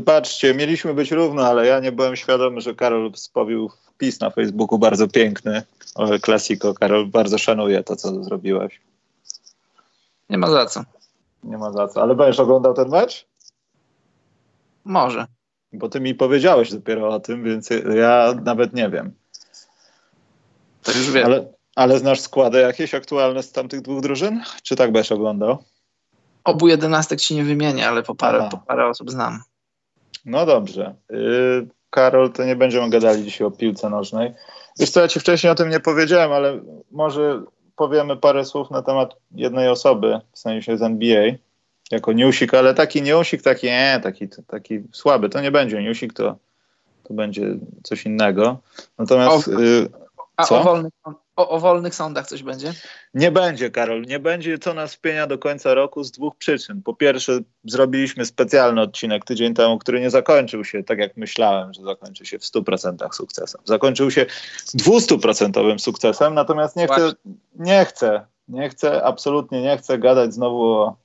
Wybaczcie, mieliśmy być równo, ale ja nie byłem świadomy, że Karol spowił wpis na Facebooku bardzo piękny Klasiko. Karol, bardzo szanuję to, co zrobiłeś. Nie ma za co. Nie ma za co. Ale będziesz oglądał ten mecz? Może. Bo ty mi powiedziałeś dopiero o tym, więc ja nawet nie wiem. To już wiem. Ale, ale znasz składy jakieś aktualne z tamtych dwóch drużyn? Czy tak będziesz oglądał? Obu jedenastek ci nie wymienię, ale po parę, po parę osób znam. No dobrze. Yy, Karol, to nie będziemy gadali dzisiaj o piłce nożnej. Wiesz co, ja ci wcześniej o tym nie powiedziałem, ale może powiemy parę słów na temat jednej osoby, w sensie z NBA, jako newsik, ale taki newsik, taki, nie, taki, taki słaby, to nie będzie newsik, to, to będzie coś innego. Natomiast... O, yy, a co? o wolnych, o, o, wolnych sądach coś będzie? Nie będzie, Karol. Nie będzie, co nas wpienia do końca roku z dwóch przyczyn. Po pierwsze, zrobiliśmy specjalny odcinek tydzień temu, który nie zakończył się tak, jak myślałem, że zakończy się w 100% sukcesem. Zakończył się 200% sukcesem, natomiast nie chcę, nie chcę, nie chcę, absolutnie nie chcę gadać znowu o.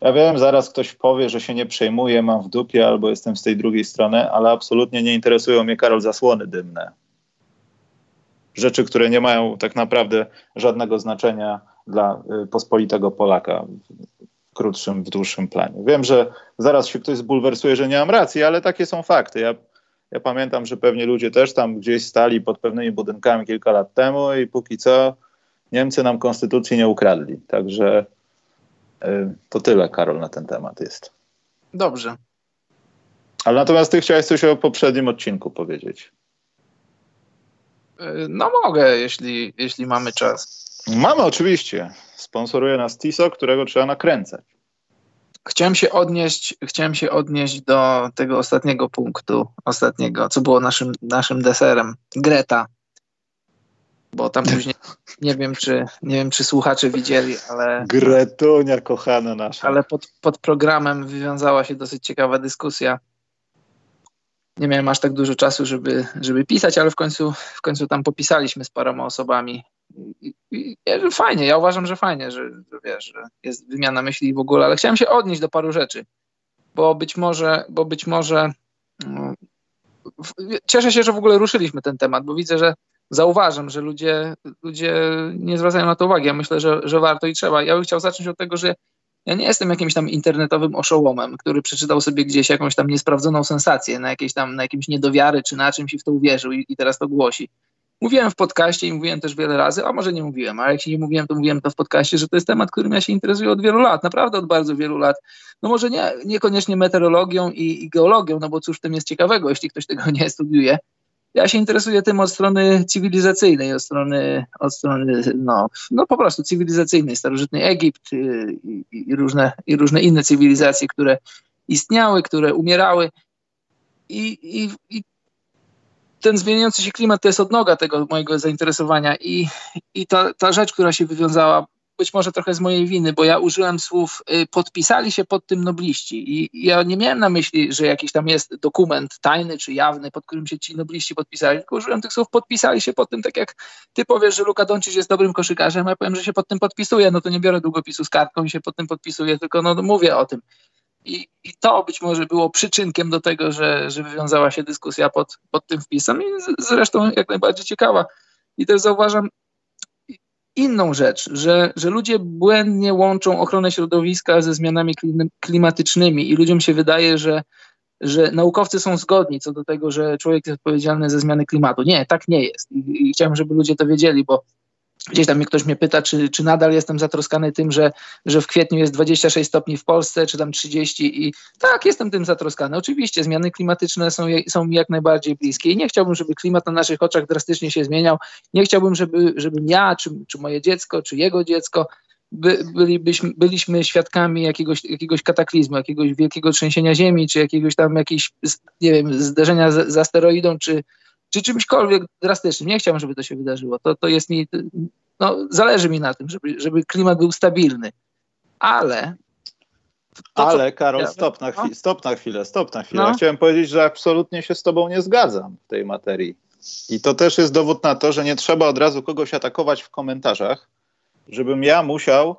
Ja wiem, zaraz ktoś powie, że się nie przejmuje, mam w dupie albo jestem z tej drugiej strony, ale absolutnie nie interesują mnie, Karol, zasłony dymne rzeczy, które nie mają tak naprawdę żadnego znaczenia dla y, pospolitego Polaka w krótszym, w dłuższym planie. Wiem, że zaraz się ktoś zbulwersuje, że nie mam racji, ale takie są fakty. Ja, ja pamiętam, że pewnie ludzie też tam gdzieś stali pod pewnymi budynkami kilka lat temu i póki co Niemcy nam konstytucji nie ukradli. Także y, to tyle, Karol, na ten temat jest. Dobrze. Ale natomiast ty chciałeś coś o poprzednim odcinku powiedzieć. No mogę, jeśli, jeśli mamy czas. Mamy oczywiście. Sponsoruje nas TISO, którego trzeba nakręcać. Chciałem się odnieść, chciałem się odnieść do tego ostatniego punktu, ostatniego, co było naszym, naszym deserem. Greta. Bo tam później nie wiem, czy nie wiem, czy słuchacze widzieli, ale. Gretonia kochana nasza. Ale pod, pod programem wywiązała się dosyć ciekawa dyskusja nie miałem aż tak dużo czasu, żeby, żeby pisać, ale w końcu, w końcu tam popisaliśmy z paroma osobami. I, i, i fajnie, ja uważam, że fajnie, że, że wiesz, że jest wymiana myśli w ogóle, ale chciałem się odnieść do paru rzeczy, bo być może, bo być może no, cieszę się, że w ogóle ruszyliśmy ten temat, bo widzę, że zauważam, że ludzie, ludzie nie zwracają na to uwagi. Ja myślę, że, że warto i trzeba. Ja bym chciał zacząć od tego, że ja nie jestem jakimś tam internetowym oszołomem, który przeczytał sobie gdzieś jakąś tam niesprawdzoną sensację na, jakieś tam, na jakimś niedowiary czy na czymś i w to uwierzył i, i teraz to głosi. Mówiłem w podcaście i mówiłem też wiele razy, a może nie mówiłem, ale się nie mówiłem, to mówiłem to w podcaście, że to jest temat, którym ja się interesuję od wielu lat, naprawdę od bardzo wielu lat. No może nie, niekoniecznie meteorologią i, i geologią, no bo cóż w tym jest ciekawego, jeśli ktoś tego nie studiuje, ja się interesuję tym od strony cywilizacyjnej, od strony, od strony no, no po prostu cywilizacyjnej, starożytny Egipt y, i, i, różne, i różne inne cywilizacje, które istniały, które umierały. I, i, i ten zmieniający się klimat to jest odnoga tego mojego zainteresowania i, i ta, ta rzecz, która się wywiązała być może trochę z mojej winy, bo ja użyłem słów y, podpisali się pod tym nobliści i ja nie miałem na myśli, że jakiś tam jest dokument tajny czy jawny, pod którym się ci nobliści podpisali, tylko użyłem tych słów podpisali się pod tym, tak jak ty powiesz, że Luka Doncic jest dobrym koszykarzem, ja powiem, że się pod tym podpisuje, no to nie biorę długopisu z kartką i się pod tym podpisuję, tylko no mówię o tym. I, I, to być może było przyczynkiem do tego, że, że wywiązała się dyskusja pod, pod tym wpisem i zresztą jak najbardziej ciekawa. I też zauważam, inną rzecz, że, że ludzie błędnie łączą ochronę środowiska ze zmianami klimatycznymi i ludziom się wydaje, że, że naukowcy są zgodni co do tego, że człowiek jest odpowiedzialny za zmiany klimatu. Nie, tak nie jest. I, i chciałem, żeby ludzie to wiedzieli, bo Gdzieś tam mnie ktoś mnie pyta, czy, czy nadal jestem zatroskany tym, że, że w kwietniu jest 26 stopni w Polsce, czy tam 30 i tak, jestem tym zatroskany. Oczywiście zmiany klimatyczne są, są mi jak najbardziej bliskie i nie chciałbym, żeby klimat na naszych oczach drastycznie się zmieniał. Nie chciałbym, żeby, żebym ja, czy, czy moje dziecko, czy jego dziecko by, bylibyśmy, byliśmy świadkami jakiegoś, jakiegoś kataklizmu, jakiegoś wielkiego trzęsienia ziemi, czy jakiegoś tam jakiejś, nie wiem, zderzenia z, z asteroidą, czy, czy czymśkolwiek drastycznym. Nie chciałbym, żeby to się wydarzyło. To, to jest mi, no, zależy mi na tym, żeby, żeby klimat był stabilny. Ale. To, Ale, Karol, stop na, chwilę, no? stop na chwilę, stop na chwilę. No? Chciałem powiedzieć, że absolutnie się z Tobą nie zgadzam w tej materii. I to też jest dowód na to, że nie trzeba od razu kogoś atakować w komentarzach, żebym ja musiał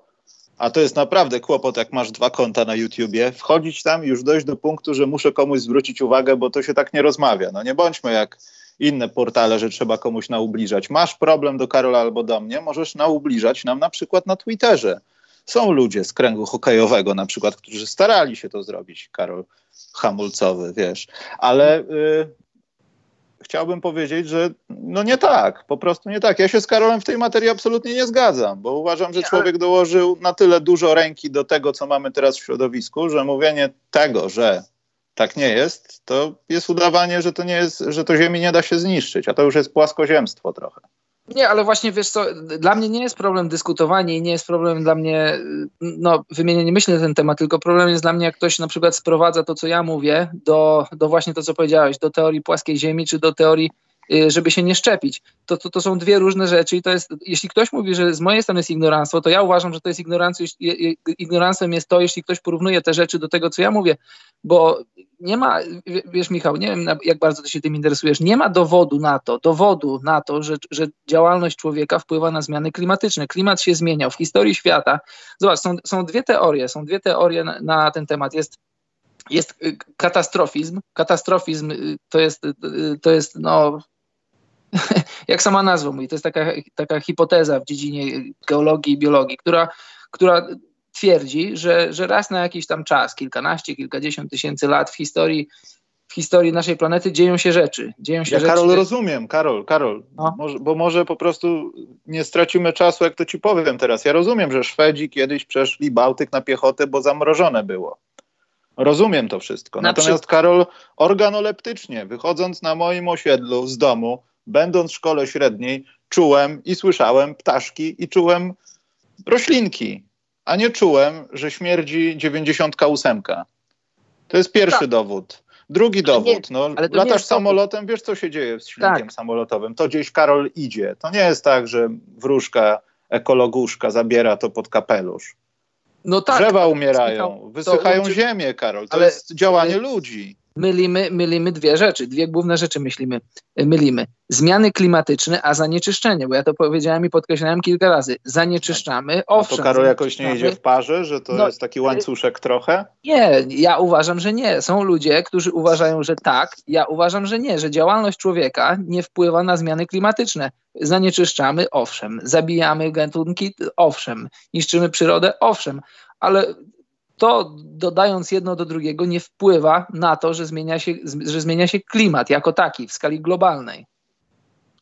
a to jest naprawdę kłopot, jak masz dwa konta na YouTubie, wchodzić tam i już dojść do punktu, że muszę komuś zwrócić uwagę, bo to się tak nie rozmawia. No nie bądźmy jak inne portale, że trzeba komuś naubliżać. Masz problem do Karola albo do mnie, możesz naubliżać nam na przykład na Twitterze. Są ludzie z kręgu hokejowego na przykład, którzy starali się to zrobić, Karol Hamulcowy, wiesz. Ale y, chciałbym powiedzieć, że no nie tak, po prostu nie tak. Ja się z Karolem w tej materii absolutnie nie zgadzam, bo uważam, że człowiek dołożył na tyle dużo ręki do tego, co mamy teraz w środowisku, że mówienie tego, że tak nie jest, to jest udawanie, że to nie jest, że to ziemi nie da się zniszczyć, a to już jest płaskoziemstwo trochę. Nie, ale właśnie wiesz co, dla mnie nie jest problem dyskutowanie i nie jest problem dla mnie, no wymienienie myśli na ten temat, tylko problem jest dla mnie, jak ktoś na przykład sprowadza to, co ja mówię, do, do właśnie to, co powiedziałeś, do teorii płaskiej ziemi, czy do teorii żeby się nie szczepić. To, to, to są dwie różne rzeczy i to jest, jeśli ktoś mówi, że z mojej strony jest ignoranstwo, to ja uważam, że to jest ignorancją, ignorancją jest to, jeśli ktoś porównuje te rzeczy do tego, co ja mówię, bo nie ma, wiesz Michał, nie wiem jak bardzo ty się tym interesujesz, nie ma dowodu na to, dowodu na to, że, że działalność człowieka wpływa na zmiany klimatyczne. Klimat się zmieniał w historii świata. Zobacz, są, są dwie teorie, są dwie teorie na, na ten temat. Jest jest katastrofizm. Katastrofizm y, to jest, y, to jest no, jak sama nazwa mówi, to jest taka, taka hipoteza w dziedzinie geologii i biologii, która, która twierdzi, że, że raz na jakiś tam czas, kilkanaście, kilkadziesiąt tysięcy lat w historii w historii naszej planety dzieją się rzeczy. Dzieją się ja rzeczy. Karol rozumiem, Karol, Karol, no. może, bo może po prostu nie stracimy czasu, jak to ci powiem teraz. Ja rozumiem, że Szwedzi kiedyś przeszli Bałtyk na piechotę, bo zamrożone było. Rozumiem to wszystko. Na Natomiast przykład... Karol, organoleptycznie, wychodząc na moim osiedlu z domu, będąc w szkole średniej, czułem i słyszałem ptaszki i czułem roślinki, a nie czułem, że śmierdzi 98. To jest pierwszy tak. dowód. Drugi dowód, no, latasz samolotem, wiesz co się dzieje z silnikiem tak. samolotowym. To gdzieś Karol idzie. To nie jest tak, że wróżka, ekologuszka zabiera to pod kapelusz. No tak, Drzewa umierają, wysychają ziemię, Karol. To ale, jest działanie ludzi mylimy, mylimy dwie rzeczy, dwie główne rzeczy myślimy, mylimy. Zmiany klimatyczne, a zanieczyszczenie, bo ja to powiedziałem i podkreślałem kilka razy. Zanieczyszczamy, owszem. A to Karol jakoś nie idzie w parze, że to no, jest taki łańcuszek trochę? Nie, ja uważam, że nie. Są ludzie, którzy uważają, że tak, ja uważam, że nie, że działalność człowieka nie wpływa na zmiany klimatyczne. Zanieczyszczamy, owszem. Zabijamy gatunki, owszem. Niszczymy przyrodę, owszem ale to dodając jedno do drugiego nie wpływa na to, że zmienia się, że zmienia się klimat jako taki w skali globalnej.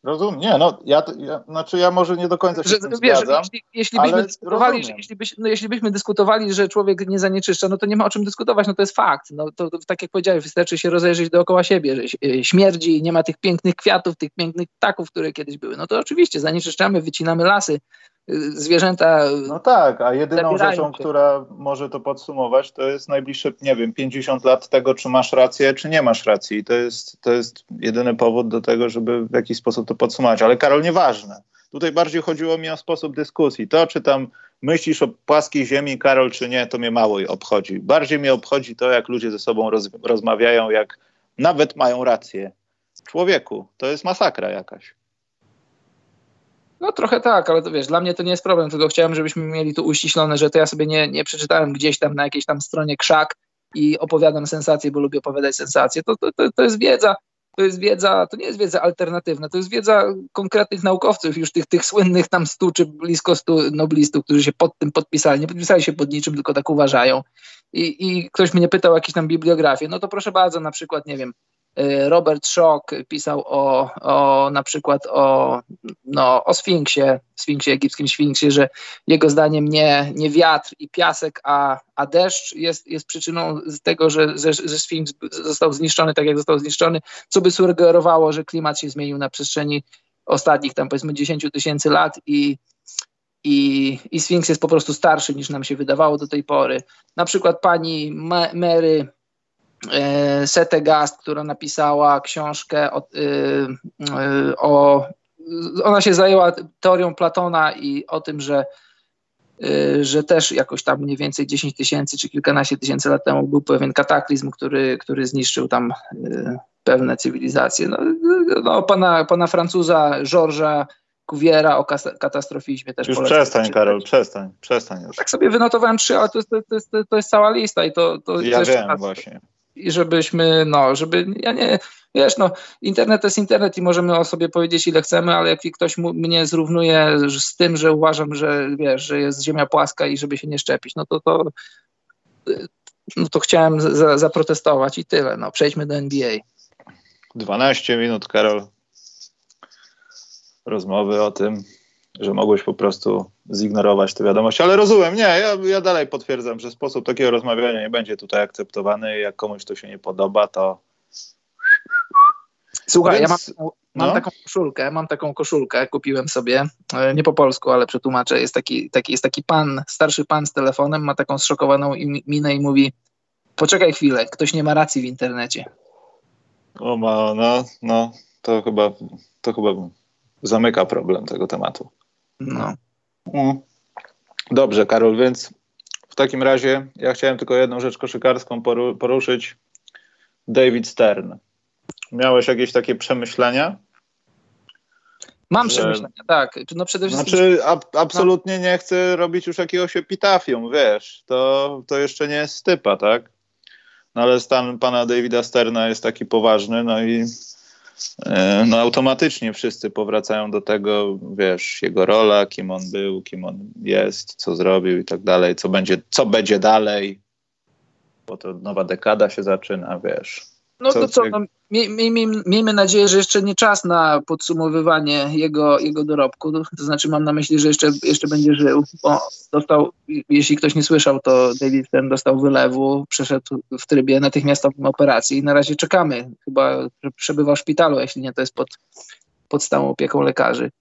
Rozumiem, nie, no ja, ja, znaczy ja może nie do końca się że, wiesz, zgadzam, jeśli, jeśli byśmy dyskutowali, że, jeśli, byś, no, jeśli byśmy dyskutowali, że człowiek nie zanieczyszcza, no to nie ma o czym dyskutować, no to jest fakt. No to, to tak jak powiedziałeś, wystarczy się rozejrzeć dookoła siebie, że e, śmierdzi, nie ma tych pięknych kwiatów, tych pięknych ptaków, które kiedyś były. No to oczywiście zanieczyszczamy, wycinamy lasy, zwierzęta. No tak, a jedyną rzeczą, się. która może to podsumować, to jest najbliższe, nie wiem, 50 lat tego, czy masz rację, czy nie masz racji. I to jest, to jest jedyny powód do tego, żeby w jakiś sposób to podsumować. Ale Karol, nieważne. Tutaj bardziej chodziło mi o sposób dyskusji. To, czy tam myślisz o płaskiej ziemi, Karol, czy nie, to mnie mało obchodzi. Bardziej mnie obchodzi to, jak ludzie ze sobą roz, rozmawiają, jak nawet mają rację. Człowieku, to jest masakra jakaś. No trochę tak, ale to wiesz, dla mnie to nie jest problem, tylko chciałem, żebyśmy mieli tu uściślone, że to ja sobie nie, nie przeczytałem gdzieś tam na jakiejś tam stronie krzak i opowiadam sensacje, bo lubię opowiadać sensacje. To, to, to, to jest wiedza, to jest wiedza, to nie jest wiedza alternatywna, to jest wiedza konkretnych naukowców, już tych, tych słynnych tam stu czy blisko stu noblistów, którzy się pod tym podpisali. Nie podpisali się pod niczym, tylko tak uważają. I, i ktoś mnie pytał o jakieś tam bibliografię, no to proszę bardzo, na przykład, nie wiem, Robert Schock pisał o, o na przykład o, no, o Sfinksie, Sfinksie, egipskim Sfinksie, że jego zdaniem nie, nie wiatr i piasek, a, a deszcz jest, jest przyczyną tego, że, że, że Sfinks został zniszczony tak, jak został zniszczony, co by sugerowało, że klimat się zmienił na przestrzeni ostatnich tam powiedzmy 10 tysięcy lat i, i, i Sfinks jest po prostu starszy niż nam się wydawało do tej pory. Na przykład pani Mary Sete Gast, która napisała książkę o, y, y, o, Ona się zajęła teorią Platona i o tym, że, y, że też jakoś tam mniej więcej 10 tysięcy czy kilkanaście tysięcy lat temu był pewien kataklizm, który, który zniszczył tam pewne cywilizacje. No, no pana, pana Francuza Georgesa Wiera o katastrofizmie też Już przestań, Karol, przestań, przestań już. Tak sobie wynotowałem trzy, ale to jest, to jest, to jest cała lista i to... to ja wiem właśnie. I żebyśmy, no, żeby, ja nie, wiesz, no, internet to jest internet i możemy o sobie powiedzieć ile chcemy, ale jak ktoś mnie zrównuje z tym, że uważam, że, wiesz, że jest ziemia płaska i żeby się nie szczepić, no to to, no to chciałem za, zaprotestować i tyle, no, przejdźmy do NBA. 12 minut, Karol, rozmowy o tym, że mogłeś po prostu zignorować tę wiadomość, ale rozumiem, nie, ja, ja dalej potwierdzam, że sposób takiego rozmawiania nie będzie tutaj akceptowany. Jak komuś to się nie podoba, to. Słuchaj, Więc, ja mam, mam no. taką koszulkę, mam taką koszulkę, kupiłem sobie, e, nie po polsku, ale przetłumaczę. Jest taki, taki, jest taki pan, starszy pan z telefonem, ma taką zszokowaną minę i mówi: Poczekaj chwilę, ktoś nie ma racji w internecie. O ma, no, no, to chyba, to chyba zamyka problem tego tematu. No. Dobrze, Karol, więc w takim razie ja chciałem tylko jedną rzecz koszykarską poruszyć. David Stern. Miałeś jakieś takie przemyślenia? Mam że... przemyślenia, tak. No przede wszystkim... Znaczy, ab absolutnie no. nie chcę robić już jakiegoś epitafium, wiesz. To, to jeszcze nie jest stypa, tak? No ale stan pana Davida Sterna jest taki poważny, no i no automatycznie wszyscy powracają do tego, wiesz, jego rola, kim on był, kim on jest, co zrobił i tak dalej, co będzie, co będzie dalej, bo to nowa dekada się zaczyna, wiesz. No to co, no, miej, miej, miejmy nadzieję, że jeszcze nie czas na podsumowywanie jego, jego dorobku. To znaczy mam na myśli, że jeszcze, jeszcze będzie żył, bo dostał, jeśli ktoś nie słyszał, to David ten dostał wylewu, przeszedł w trybie natychmiastowym operacji i na razie czekamy. Chyba przebywa w szpitalu, jeśli nie, to jest pod, pod stałą opieką lekarzy.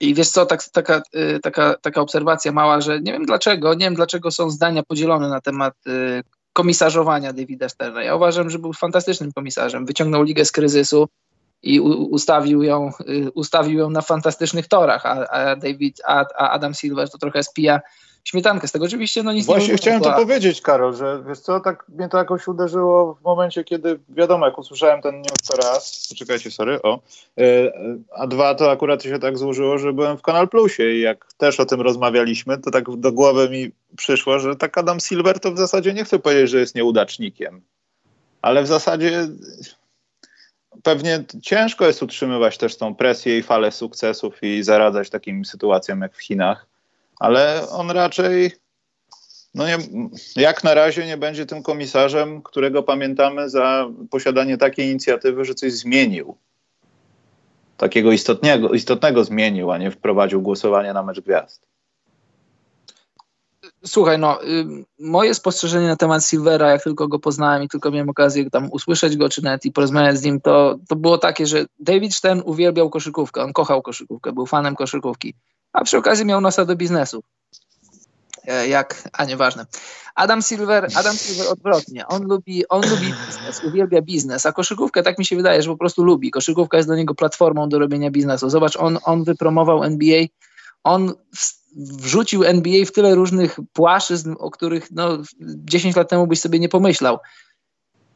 I wiesz co, tak, taka, y, taka, taka obserwacja mała, że nie wiem dlaczego, nie wiem dlaczego są zdania podzielone na temat y, komisarzowania Davida Sterna. Ja uważam, że był fantastycznym komisarzem. Wyciągnął ligę z kryzysu i ustawił ją, y, ustawił ją na fantastycznych torach, a, a David, a, a Adam Silver to trochę spija śmietankę z tego. Oczywiście no nic Właśnie nie chciałem to powiedzieć, Karol, że wiesz co, tak mnie to jakoś uderzyło w momencie, kiedy wiadomo, jak usłyszałem ten news to raz, poczekajcie, sorry, o, e, a dwa to akurat się tak złożyło, że byłem w Kanal Plusie i jak też o tym rozmawialiśmy, to tak do głowy mi przyszło, że tak Adam Silver to w zasadzie nie chcę powiedzieć, że jest nieudacznikiem, ale w zasadzie pewnie ciężko jest utrzymywać też tą presję i falę sukcesów i zaradzać takim sytuacjom jak w Chinach ale on raczej, no nie, jak na razie nie będzie tym komisarzem, którego pamiętamy za posiadanie takiej inicjatywy, że coś zmienił. Takiego istotnego, istotnego zmienił, a nie wprowadził głosowania na mecz gwiazd. Słuchaj, no, y, moje spostrzeżenie na temat Silvera, jak tylko go poznałem i tylko miałem okazję tam usłyszeć go czy nawet i porozmawiać z nim, to, to było takie, że David Stern uwielbiał koszykówkę, on kochał koszykówkę, był fanem koszykówki a przy okazji miał nosa do biznesu. E, jak, a nieważne. Adam Silver, Adam Silver odwrotnie. On lubi, on lubi biznes, uwielbia biznes, a koszykówkę tak mi się wydaje, że po prostu lubi. Koszykówka jest dla niego platformą do robienia biznesu. Zobacz, on, on wypromował NBA, on wrzucił NBA w tyle różnych płaszczyzn, o których no, 10 lat temu byś sobie nie pomyślał.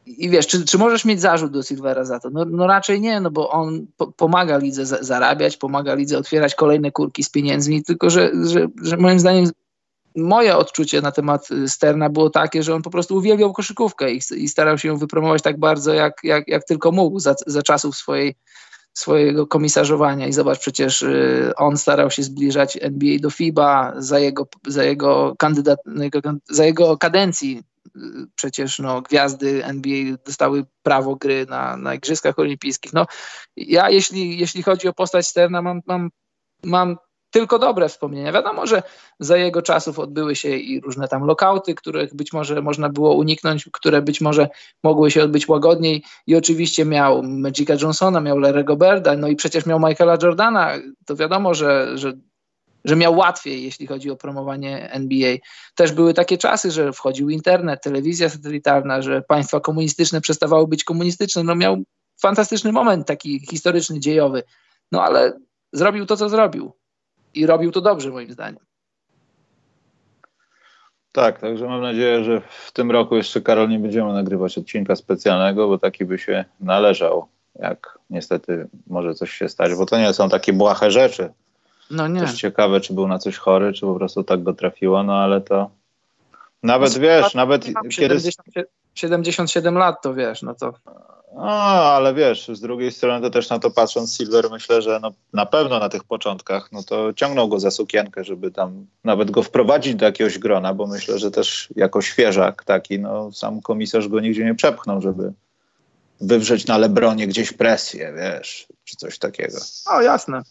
I wiesz, czy, czy możesz mieć zarzut do Silvera za to? No, no raczej nie, no bo on po, pomaga lidze za, zarabiać, pomaga lidze otwierać kolejne kurki z pieniędzmi, tylko że, że, że moim zdaniem moje odczucie na temat y, Sterna było takie, że on po prostu uwielbiał koszykówkę i, i starał się ją wypromować tak bardzo, jak, jak, jak tylko mógł za, za czasów swojej, swojego komisarzowania. I zobacz, przecież y, on starał się zbliżać NBA do FIBA za jego, za jego, kandydat, za jego kadencji przecież no, gwiazdy NBA dostały prawo gry na, na Igrzyskach Olimpijskich. No, ja jeśli, jeśli chodzi o postać Sterna, mam, mam, mam tylko dobre wspomnienia. Wiadomo, że za jego czasów odbyły się i różne tam lokauty, których być może można było uniknąć, które być może mogły się odbyć łagodniej i oczywiście miał Magica Johnsona, miał Larry'ego Birda, no i przecież miał Michaela Jordana. To wiadomo, że, że że miał łatwiej, jeśli chodzi o promowanie NBA. Też były takie czasy, że wchodził internet, telewizja satelitarna, że państwa komunistyczne przestawały być komunistyczne. No miał fantastyczny moment taki historyczny, dziejowy. No ale zrobił to, co zrobił. I robił to dobrze, moim zdaniem. Tak, także mam nadzieję, że w tym roku jeszcze, Karol, nie będziemy nagrywać odcinka specjalnego, bo taki by się należał jak niestety może coś się stać, bo to nie są takie błahe rzeczy. No nie. Też ciekawe, czy był na coś chory, czy po prostu tak go trafiło, no ale to nawet wiesz, nawet kiedy... 77 lat to wiesz, no to... No, ale wiesz, z drugiej strony to też na to patrząc, Silver myślę, że no, na pewno na tych początkach, no to ciągnął go za sukienkę, żeby tam nawet go wprowadzić do jakiegoś grona, bo myślę, że też jako świeżak taki, no sam komisarz go nigdzie nie przepchnął, żeby wywrzeć na Lebronie gdzieś presję, wiesz, czy coś takiego. O, jasne.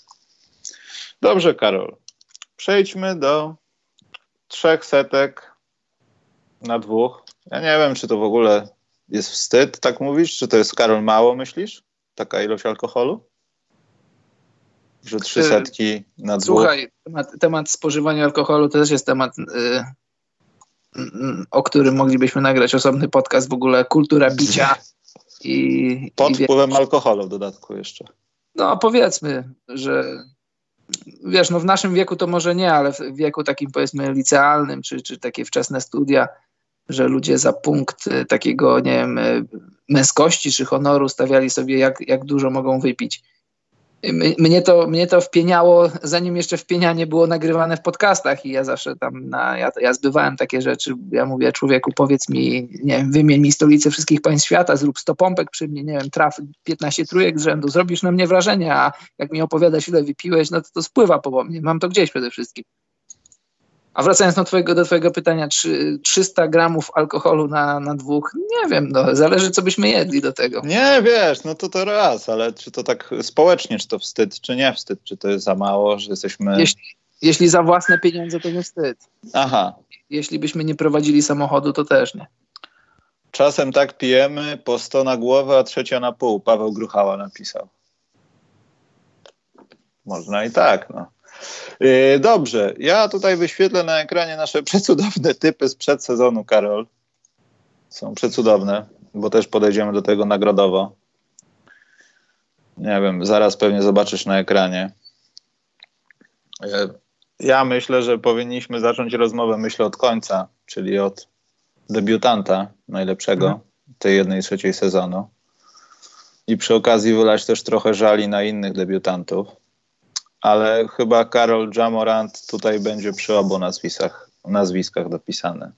Dobrze, Karol. Przejdźmy do trzech setek na dwóch. Ja nie wiem, czy to w ogóle jest wstyd, tak mówisz? Czy to jest, Karol, mało, myślisz? Taka ilość alkoholu? Że trzy y, setki na dwóch? Słuchaj, temat, temat spożywania alkoholu to też jest temat, yy, o którym moglibyśmy nagrać osobny podcast w ogóle. Kultura picia. I, Pod i wpływem alkoholu w dodatku jeszcze. No powiedzmy, że wiesz, no w naszym wieku to może nie, ale w wieku takim powiedzmy licealnym, czy, czy takie wczesne studia, że ludzie za punkt e, takiego, nie wiem, e, męskości czy honoru stawiali sobie, jak, jak dużo mogą wypić. Mnie to, mnie to wpieniało, zanim jeszcze wpienianie było nagrywane w podcastach i ja zawsze tam, na, ja, ja zbywałem takie rzeczy, ja mówię, człowieku, powiedz mi, nie wiem, wymień mi stolicę wszystkich państw świata, zrób 100 pompek przy mnie, nie wiem, traf 15 trójek z rzędu, zrobisz na mnie wrażenie, a jak mi opowiadasz, ile wypiłeś, no to to spływa po mnie, mam to gdzieś przede wszystkim. A wracając do twojego, do twojego pytania, czy 300 gramów alkoholu na, na dwóch? Nie wiem, no, zależy co byśmy jedli do tego. Nie, wiesz, no to to raz, ale czy to tak społecznie, czy to wstyd, czy nie wstyd, czy to jest za mało, że jesteśmy... Jeśli, jeśli za własne pieniądze, to nie wstyd. Aha. Jeśli byśmy nie prowadzili samochodu, to też nie. Czasem tak pijemy, po 100 na głowę, a trzecia na pół. Paweł Gruchała napisał. Można i tak, no. Yy, dobrze, ja tutaj wyświetlę na ekranie nasze przecudowne typy z przedsezonu, Karol. Są przecudowne, bo też podejdziemy do tego nagrodowo. Nie wiem, zaraz pewnie zobaczysz na ekranie. Yy, ja myślę, że powinniśmy zacząć rozmowę, myślę, od końca, czyli od debiutanta najlepszego mhm. tej jednej trzeciej sezonu. I przy okazji wylać też trochę żali na innych debiutantów ale chyba Karol Jamorant tutaj będzie przy obu nazwiskach, nazwiskach dopisany.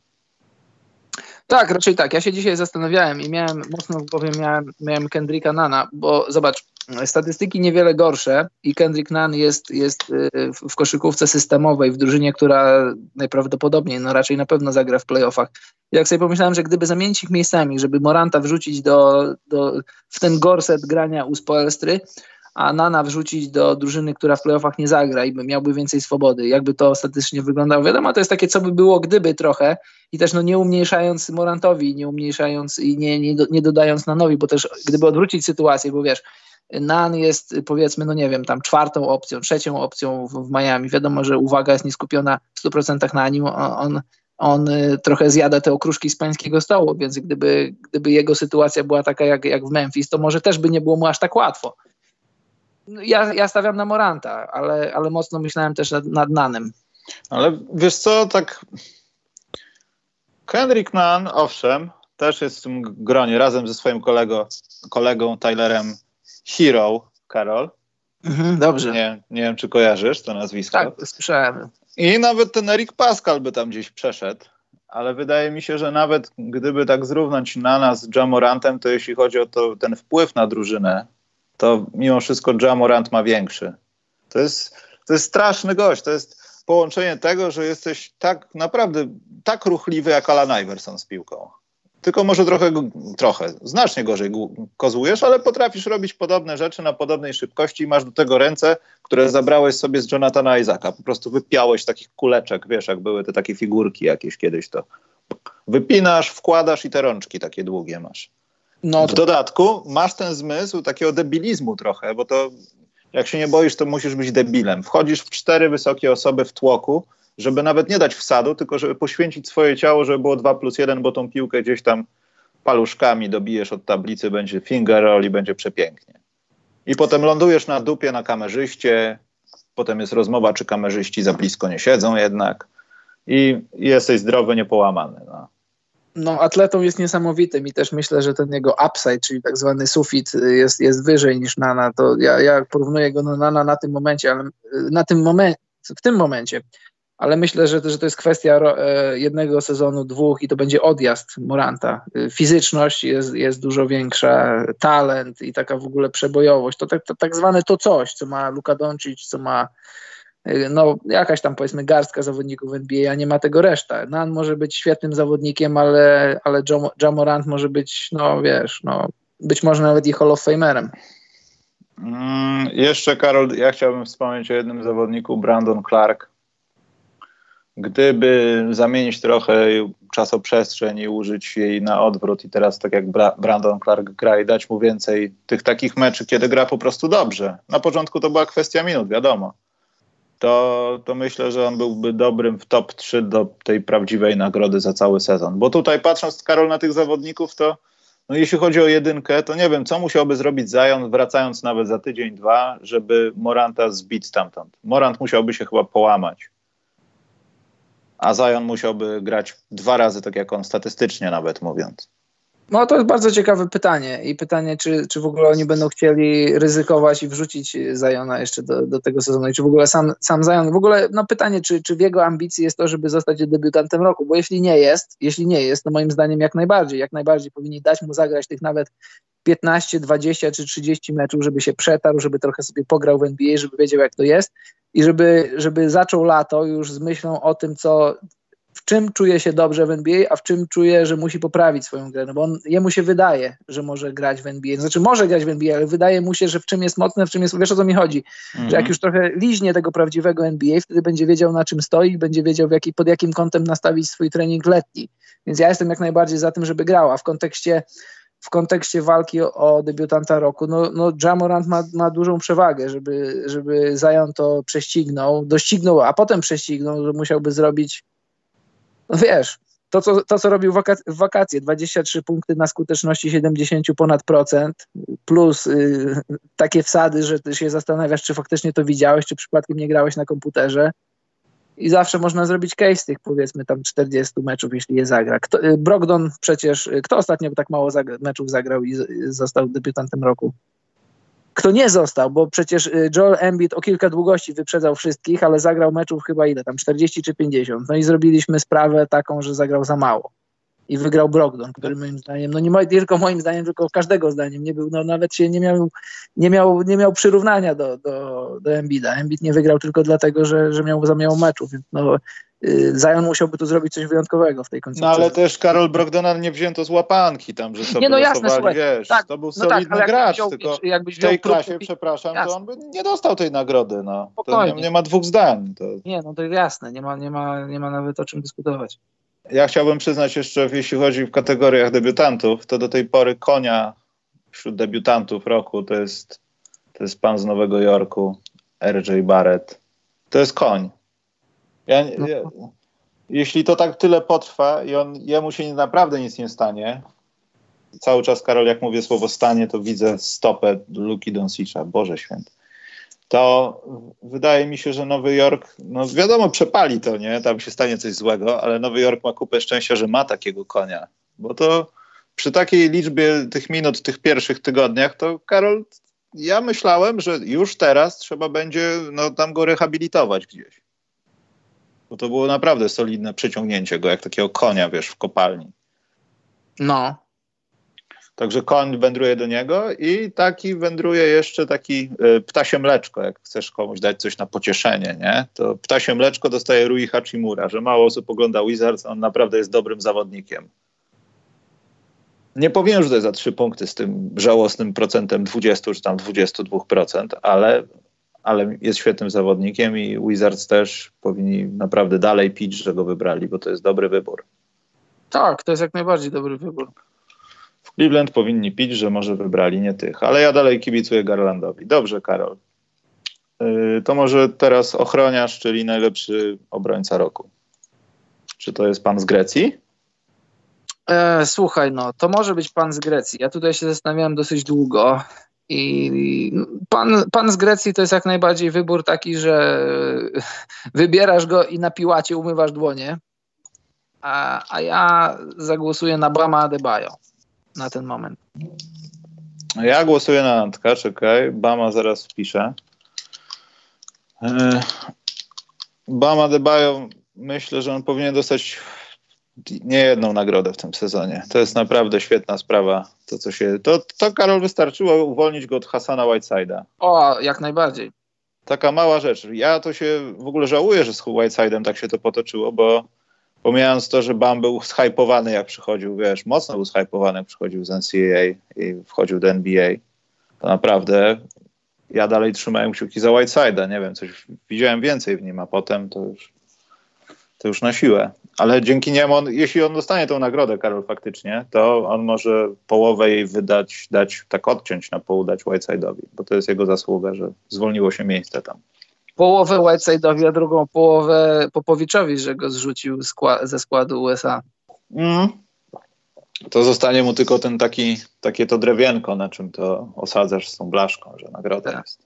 Tak, raczej tak. Ja się dzisiaj zastanawiałem i miałem, mocno powiem, miałem, miałem Kendricka Nana, bo zobacz, statystyki niewiele gorsze i Kendrick Nunn jest, jest y, w koszykówce systemowej, w drużynie, która najprawdopodobniej, no raczej na pewno zagra w playoffach. Jak sobie pomyślałem, że gdyby zamienić ich miejscami, żeby Moranta wrzucić do, do, w ten gorset grania u Spoelstry, a Nana wrzucić do drużyny, która w playoffach nie zagra i by miałby więcej swobody. Jakby to ostatecznie wyglądało? Wiadomo, to jest takie, co by było gdyby trochę i też no nie umniejszając Morantowi, nie umniejszając i nie, nie, nie dodając Nanowi, bo też gdyby odwrócić sytuację, bo wiesz, Nan jest powiedzmy, no nie wiem, tam czwartą opcją, trzecią opcją w, w Miami. Wiadomo, że uwaga jest nieskupiona w 100% na nim. On, on, on y, trochę zjada te okruszki z pańskiego stołu, więc gdyby, gdyby jego sytuacja była taka jak, jak w Memphis, to może też by nie było mu aż tak łatwo. Ja, ja stawiam na Moranta, ale, ale mocno myślałem też nad, nad Nanem. Ale wiesz co, tak Kendrick Nunn, owszem, też jest w tym gronie razem ze swoim kolego, kolegą Tylerem Hero, Karol. Mhm, dobrze. Nie, nie wiem, czy kojarzysz to nazwisko. Tak, słyszałem. I nawet ten Eric Pascal by tam gdzieś przeszedł, ale wydaje mi się, że nawet gdyby tak zrównać Nana z Jamorantem, to jeśli chodzi o to, ten wpływ na drużynę, to mimo wszystko Jamorant ma większy. To jest, to jest straszny gość. To jest połączenie tego, że jesteś tak naprawdę tak ruchliwy jak Alan Iverson z piłką. Tylko może trochę, trochę, znacznie gorzej kozłujesz, ale potrafisz robić podobne rzeczy na podobnej szybkości i masz do tego ręce, które zabrałeś sobie z Jonathana Isaaca. Po prostu wypiałeś takich kuleczek, wiesz, jak były te takie figurki jakieś kiedyś, to wypinasz, wkładasz i te rączki takie długie masz. No, w dodatku masz ten zmysł takiego debilizmu trochę, bo to jak się nie boisz, to musisz być debilem. Wchodzisz w cztery wysokie osoby w tłoku, żeby nawet nie dać wsadu, tylko żeby poświęcić swoje ciało, żeby było 2 plus 1, bo tą piłkę gdzieś tam paluszkami dobijesz od tablicy, będzie finger roll i będzie przepięknie. I potem lądujesz na dupie na kamerzyście, potem jest rozmowa, czy kamerzyści za blisko nie siedzą jednak i jesteś zdrowy, niepołamany. No. No, atletą jest niesamowitym i też myślę, że ten jego upside, czyli tak zwany sufit jest, jest wyżej niż Nana. To ja, ja porównuję go do Nana na tym momencie, ale na tym momencie, w tym momencie, ale myślę, że, że to jest kwestia e, jednego sezonu, dwóch i to będzie odjazd Moranta. Fizyczność jest, jest dużo większa, talent i taka w ogóle przebojowość. To tak, to tak zwane to coś, co ma Luka Doncic, co ma Y, no jakaś tam powiedzmy garstka zawodników NBA, a nie ma tego reszta. Nan może być świetnym zawodnikiem, ale, ale Jamorant może być, no wiesz, no być może nawet i Hall of Famerem. Mm, jeszcze Karol, ja chciałbym wspomnieć o jednym zawodniku, Brandon Clark. Gdyby zamienić trochę czasoprzestrzeń i użyć jej na odwrót i teraz tak jak Bra Brandon Clark gra i dać mu więcej tych takich meczy, kiedy gra po prostu dobrze. Na początku to była kwestia minut, wiadomo to, to myślę, że on byłby dobrym w top 3 do tej prawdziwej nagrody za cały sezon. Bo tutaj patrząc, Karol, na tych zawodników, to no jeśli chodzi o jedynkę, to nie wiem, co musiałby zrobić Zion, wracając nawet za tydzień, dwa, żeby Moranta zbić stamtąd. Morant musiałby się chyba połamać. A Zion musiałby grać dwa razy tak jak on, statystycznie nawet mówiąc. No to jest bardzo ciekawe pytanie i pytanie, czy, czy w ogóle oni będą chcieli ryzykować i wrzucić Zajona jeszcze do, do tego sezonu i czy w ogóle sam, sam Zajon, w ogóle no pytanie, czy, czy w jego ambicji jest to, żeby zostać debiutantem roku, bo jeśli nie jest, jeśli nie jest, to moim zdaniem jak najbardziej, jak najbardziej powinni dać mu zagrać tych nawet 15, 20 czy 30 meczów, żeby się przetarł, żeby trochę sobie pograł w NBA, żeby wiedział jak to jest i żeby, żeby zaczął lato już z myślą o tym, co, w czym czuje się dobrze w NBA, a w czym czuje, że musi poprawić swoją grę. No bo on, jemu się wydaje, że może grać w NBA. Znaczy może grać w NBA, ale wydaje mu się, że w czym jest mocny, w czym jest. Wiesz o co mi chodzi? Mhm. Że jak już trochę liźnie tego prawdziwego NBA, wtedy będzie wiedział na czym stoi, będzie wiedział jaki, pod jakim kątem nastawić swój trening letni. Więc ja jestem jak najbardziej za tym, żeby grała. W kontekście w kontekście walki o, o debiutanta roku, no, no Jamorant ma, ma dużą przewagę, żeby, żeby Zion to prześcignął, doścignął, a potem prześcignął, że musiałby zrobić no wiesz, to co, to, co robił w wakacje, 23 punkty na skuteczności 70 ponad procent, plus y, takie wsady, że ty się zastanawiasz, czy faktycznie to widziałeś, czy przypadkiem nie grałeś na komputerze. I zawsze można zrobić case tych powiedzmy tam 40 meczów, jeśli je zagra. Kto, y, Brogdon przecież, y, kto ostatnio tak mało zagra, meczów zagrał i został debiutantem roku? Kto nie został, bo przecież y, Joel Embiid o kilka długości wyprzedzał wszystkich, ale zagrał meczów chyba ile tam, 40 czy 50. No i zrobiliśmy sprawę taką, że zagrał za mało. I wygrał Brogdon, który moim zdaniem, no nie, tylko moim zdaniem, tylko każdego zdaniem nie był, no nawet się nie miał, nie miał, nie miał przyrównania do, do, do Embida. Embiid nie wygrał tylko dlatego, że, że miał za mało meczów, no Zion musiałby tu zrobić coś wyjątkowego w tej końcówce. No ale też Karol Brogdona nie wzięto z łapanki tam, że sobie nie, no jasne, słuchaj, wiesz, tak, to był no tak, solidny tak, gracz, wziął, tylko w tej klasie, przepraszam, jasne. to on by nie dostał tej nagrody, no. Nie, nie, ma dwóch zdań. To... Nie, no to jasne, nie ma, nie, ma, nie ma nawet o czym dyskutować. Ja chciałbym przyznać jeszcze, jeśli chodzi w kategoriach debiutantów, to do tej pory konia wśród debiutantów roku to jest, to jest pan z Nowego Jorku, RJ Barrett. To jest koń. Ja, no. ja, jeśli to tak tyle potrwa i on, jemu się naprawdę nic nie stanie, cały czas, Karol, jak mówię słowo stanie, to widzę stopę Luki Donsicza, Boże Święty. To wydaje mi się, że Nowy Jork, no wiadomo, przepali to, nie? Tam się stanie coś złego, ale Nowy Jork ma kupę szczęścia, że ma takiego konia. Bo to przy takiej liczbie tych minut tych pierwszych tygodniach, to Karol, ja myślałem, że już teraz trzeba będzie no, tam go rehabilitować gdzieś. Bo to było naprawdę solidne przeciągnięcie go, jak takiego konia, wiesz, w kopalni. No. Także koń wędruje do niego i taki wędruje jeszcze taki y, ptasie mleczko, jak chcesz komuś dać coś na pocieszenie, nie? To ptasie mleczko dostaje Rui Hachimura, że mało osób ogląda Wizards, on naprawdę jest dobrym zawodnikiem. Nie powiem, że to jest za trzy punkty z tym żałosnym procentem 20 czy tam 22%, ale ale jest świetnym zawodnikiem i Wizards też powinni naprawdę dalej pić, że go wybrali, bo to jest dobry wybór. Tak, to jest jak najbardziej dobry wybór. W Cleveland powinni pić, że może wybrali nie tych, ale ja dalej kibicuję Garlandowi. Dobrze, Karol. Yy, to może teraz ochroniarz, czyli najlepszy obrońca roku. Czy to jest pan z Grecji? E, słuchaj, no, to może być pan z Grecji. Ja tutaj się zastanawiałem dosyć długo. I pan, pan z Grecji to jest jak najbardziej wybór taki, że wybierasz go i na piłacie umywasz dłonie. a, a ja zagłosuję na Bama Adebayo na ten moment. Ja głosuję na Antka, czekaj. Bama zaraz wpiszę. E, Bama Adebayo, myślę, że on powinien dostać nie jedną nagrodę w tym sezonie. To jest naprawdę świetna sprawa. To, co się, to, to Karol wystarczyło uwolnić go od Hasana Whiteside'a. O, jak najbardziej. Taka mała rzecz. Ja to się w ogóle żałuję, że z Whiteside'em tak się to potoczyło, bo pomijając to, że Bam był zhypowany jak przychodził, wiesz, mocno był zhypowany jak przychodził z NCAA i wchodził do NBA, to naprawdę ja dalej trzymałem kciuki za Whiteside'a, nie wiem, coś widziałem więcej w nim, a potem to już, to już na siłę. Ale dzięki niemu, on, jeśli on dostanie tą nagrodę, Karol, faktycznie, to on może połowę jej wydać, dać, tak odciąć na pół, dać Whiteside'owi, bo to jest jego zasługa, że zwolniło się miejsce tam połowę Whiteside'owi, a drugą połowę Popowiczowi, że go zrzucił skła ze składu USA. Mm. To zostanie mu tylko ten taki, takie to drewienko, na czym to osadzasz z tą blaszką, że nagroda tak. jest.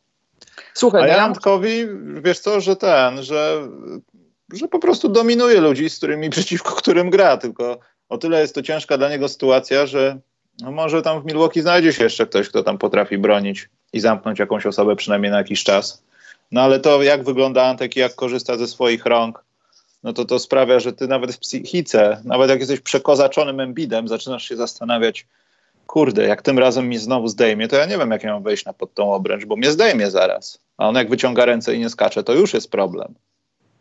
Słuchaj, a no Jantkowi, wiesz co, że ten, że, że po prostu dominuje ludzi, z którymi, przeciwko którym gra, tylko o tyle jest to ciężka dla niego sytuacja, że no może tam w Milwaukee znajdzie się jeszcze ktoś, kto tam potrafi bronić i zamknąć jakąś osobę przynajmniej na jakiś czas. No ale to jak wygląda Antek i jak korzysta ze swoich rąk, no to to sprawia, że ty nawet w psychice, nawet jak jesteś przekozaczonym embidem, zaczynasz się zastanawiać, kurde, jak tym razem mi znowu zdejmie, to ja nie wiem, jak ja mam wejść na pod tą obręcz, bo mnie zdejmie zaraz. A on jak wyciąga ręce i nie skacze, to już jest problem.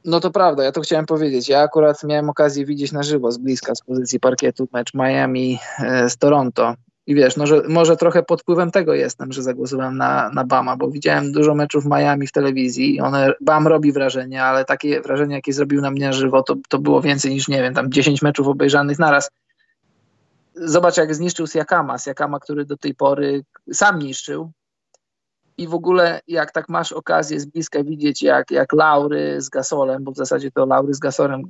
No to prawda, ja to chciałem powiedzieć. Ja akurat miałem okazję widzieć na żywo z bliska z pozycji parkietu mecz Miami e, z Toronto i wiesz, no, że, może trochę pod wpływem tego jestem, że zagłosowałem na, na Bama, bo widziałem dużo meczów Miami w telewizji i one, Bam robi wrażenie, ale takie wrażenie, jakie zrobił na mnie żywo, to, to było więcej niż, nie wiem, tam 10 meczów obejrzanych naraz. Zobacz, jak zniszczył Siakama, Siakama, który do tej pory sam niszczył, i w ogóle jak tak masz okazję z bliska widzieć, jak, jak Laury z Gasolem, bo w zasadzie to Laury z Gasolem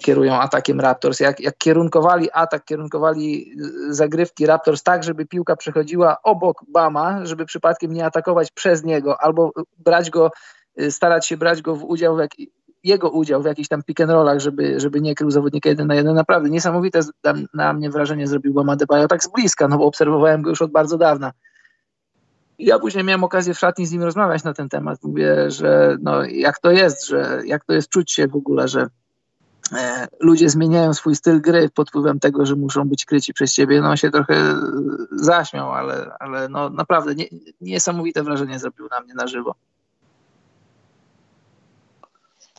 kierują atakiem Raptors, jak, jak kierunkowali atak, kierunkowali y, zagrywki Raptors tak, żeby piłka przechodziła obok Bama, żeby przypadkiem nie atakować przez niego, albo brać go, y, starać się brać go w udział w jak, jego udział w jakichś tam pick and rollach, żeby, żeby nie krył zawodnika jeden na jeden. Naprawdę niesamowite na mnie wrażenie zrobił Bama Debajo tak z bliska, no bo obserwowałem go już od bardzo dawna ja później miałem okazję w szatni z nim rozmawiać na ten temat. Mówię, że no, jak to jest, że jak to jest czuć się w ogóle, że e, ludzie zmieniają swój styl gry pod wpływem tego, że muszą być kryci przez ciebie. No on się trochę zaśmiał, ale, ale no, naprawdę nie, niesamowite wrażenie zrobił na mnie na żywo.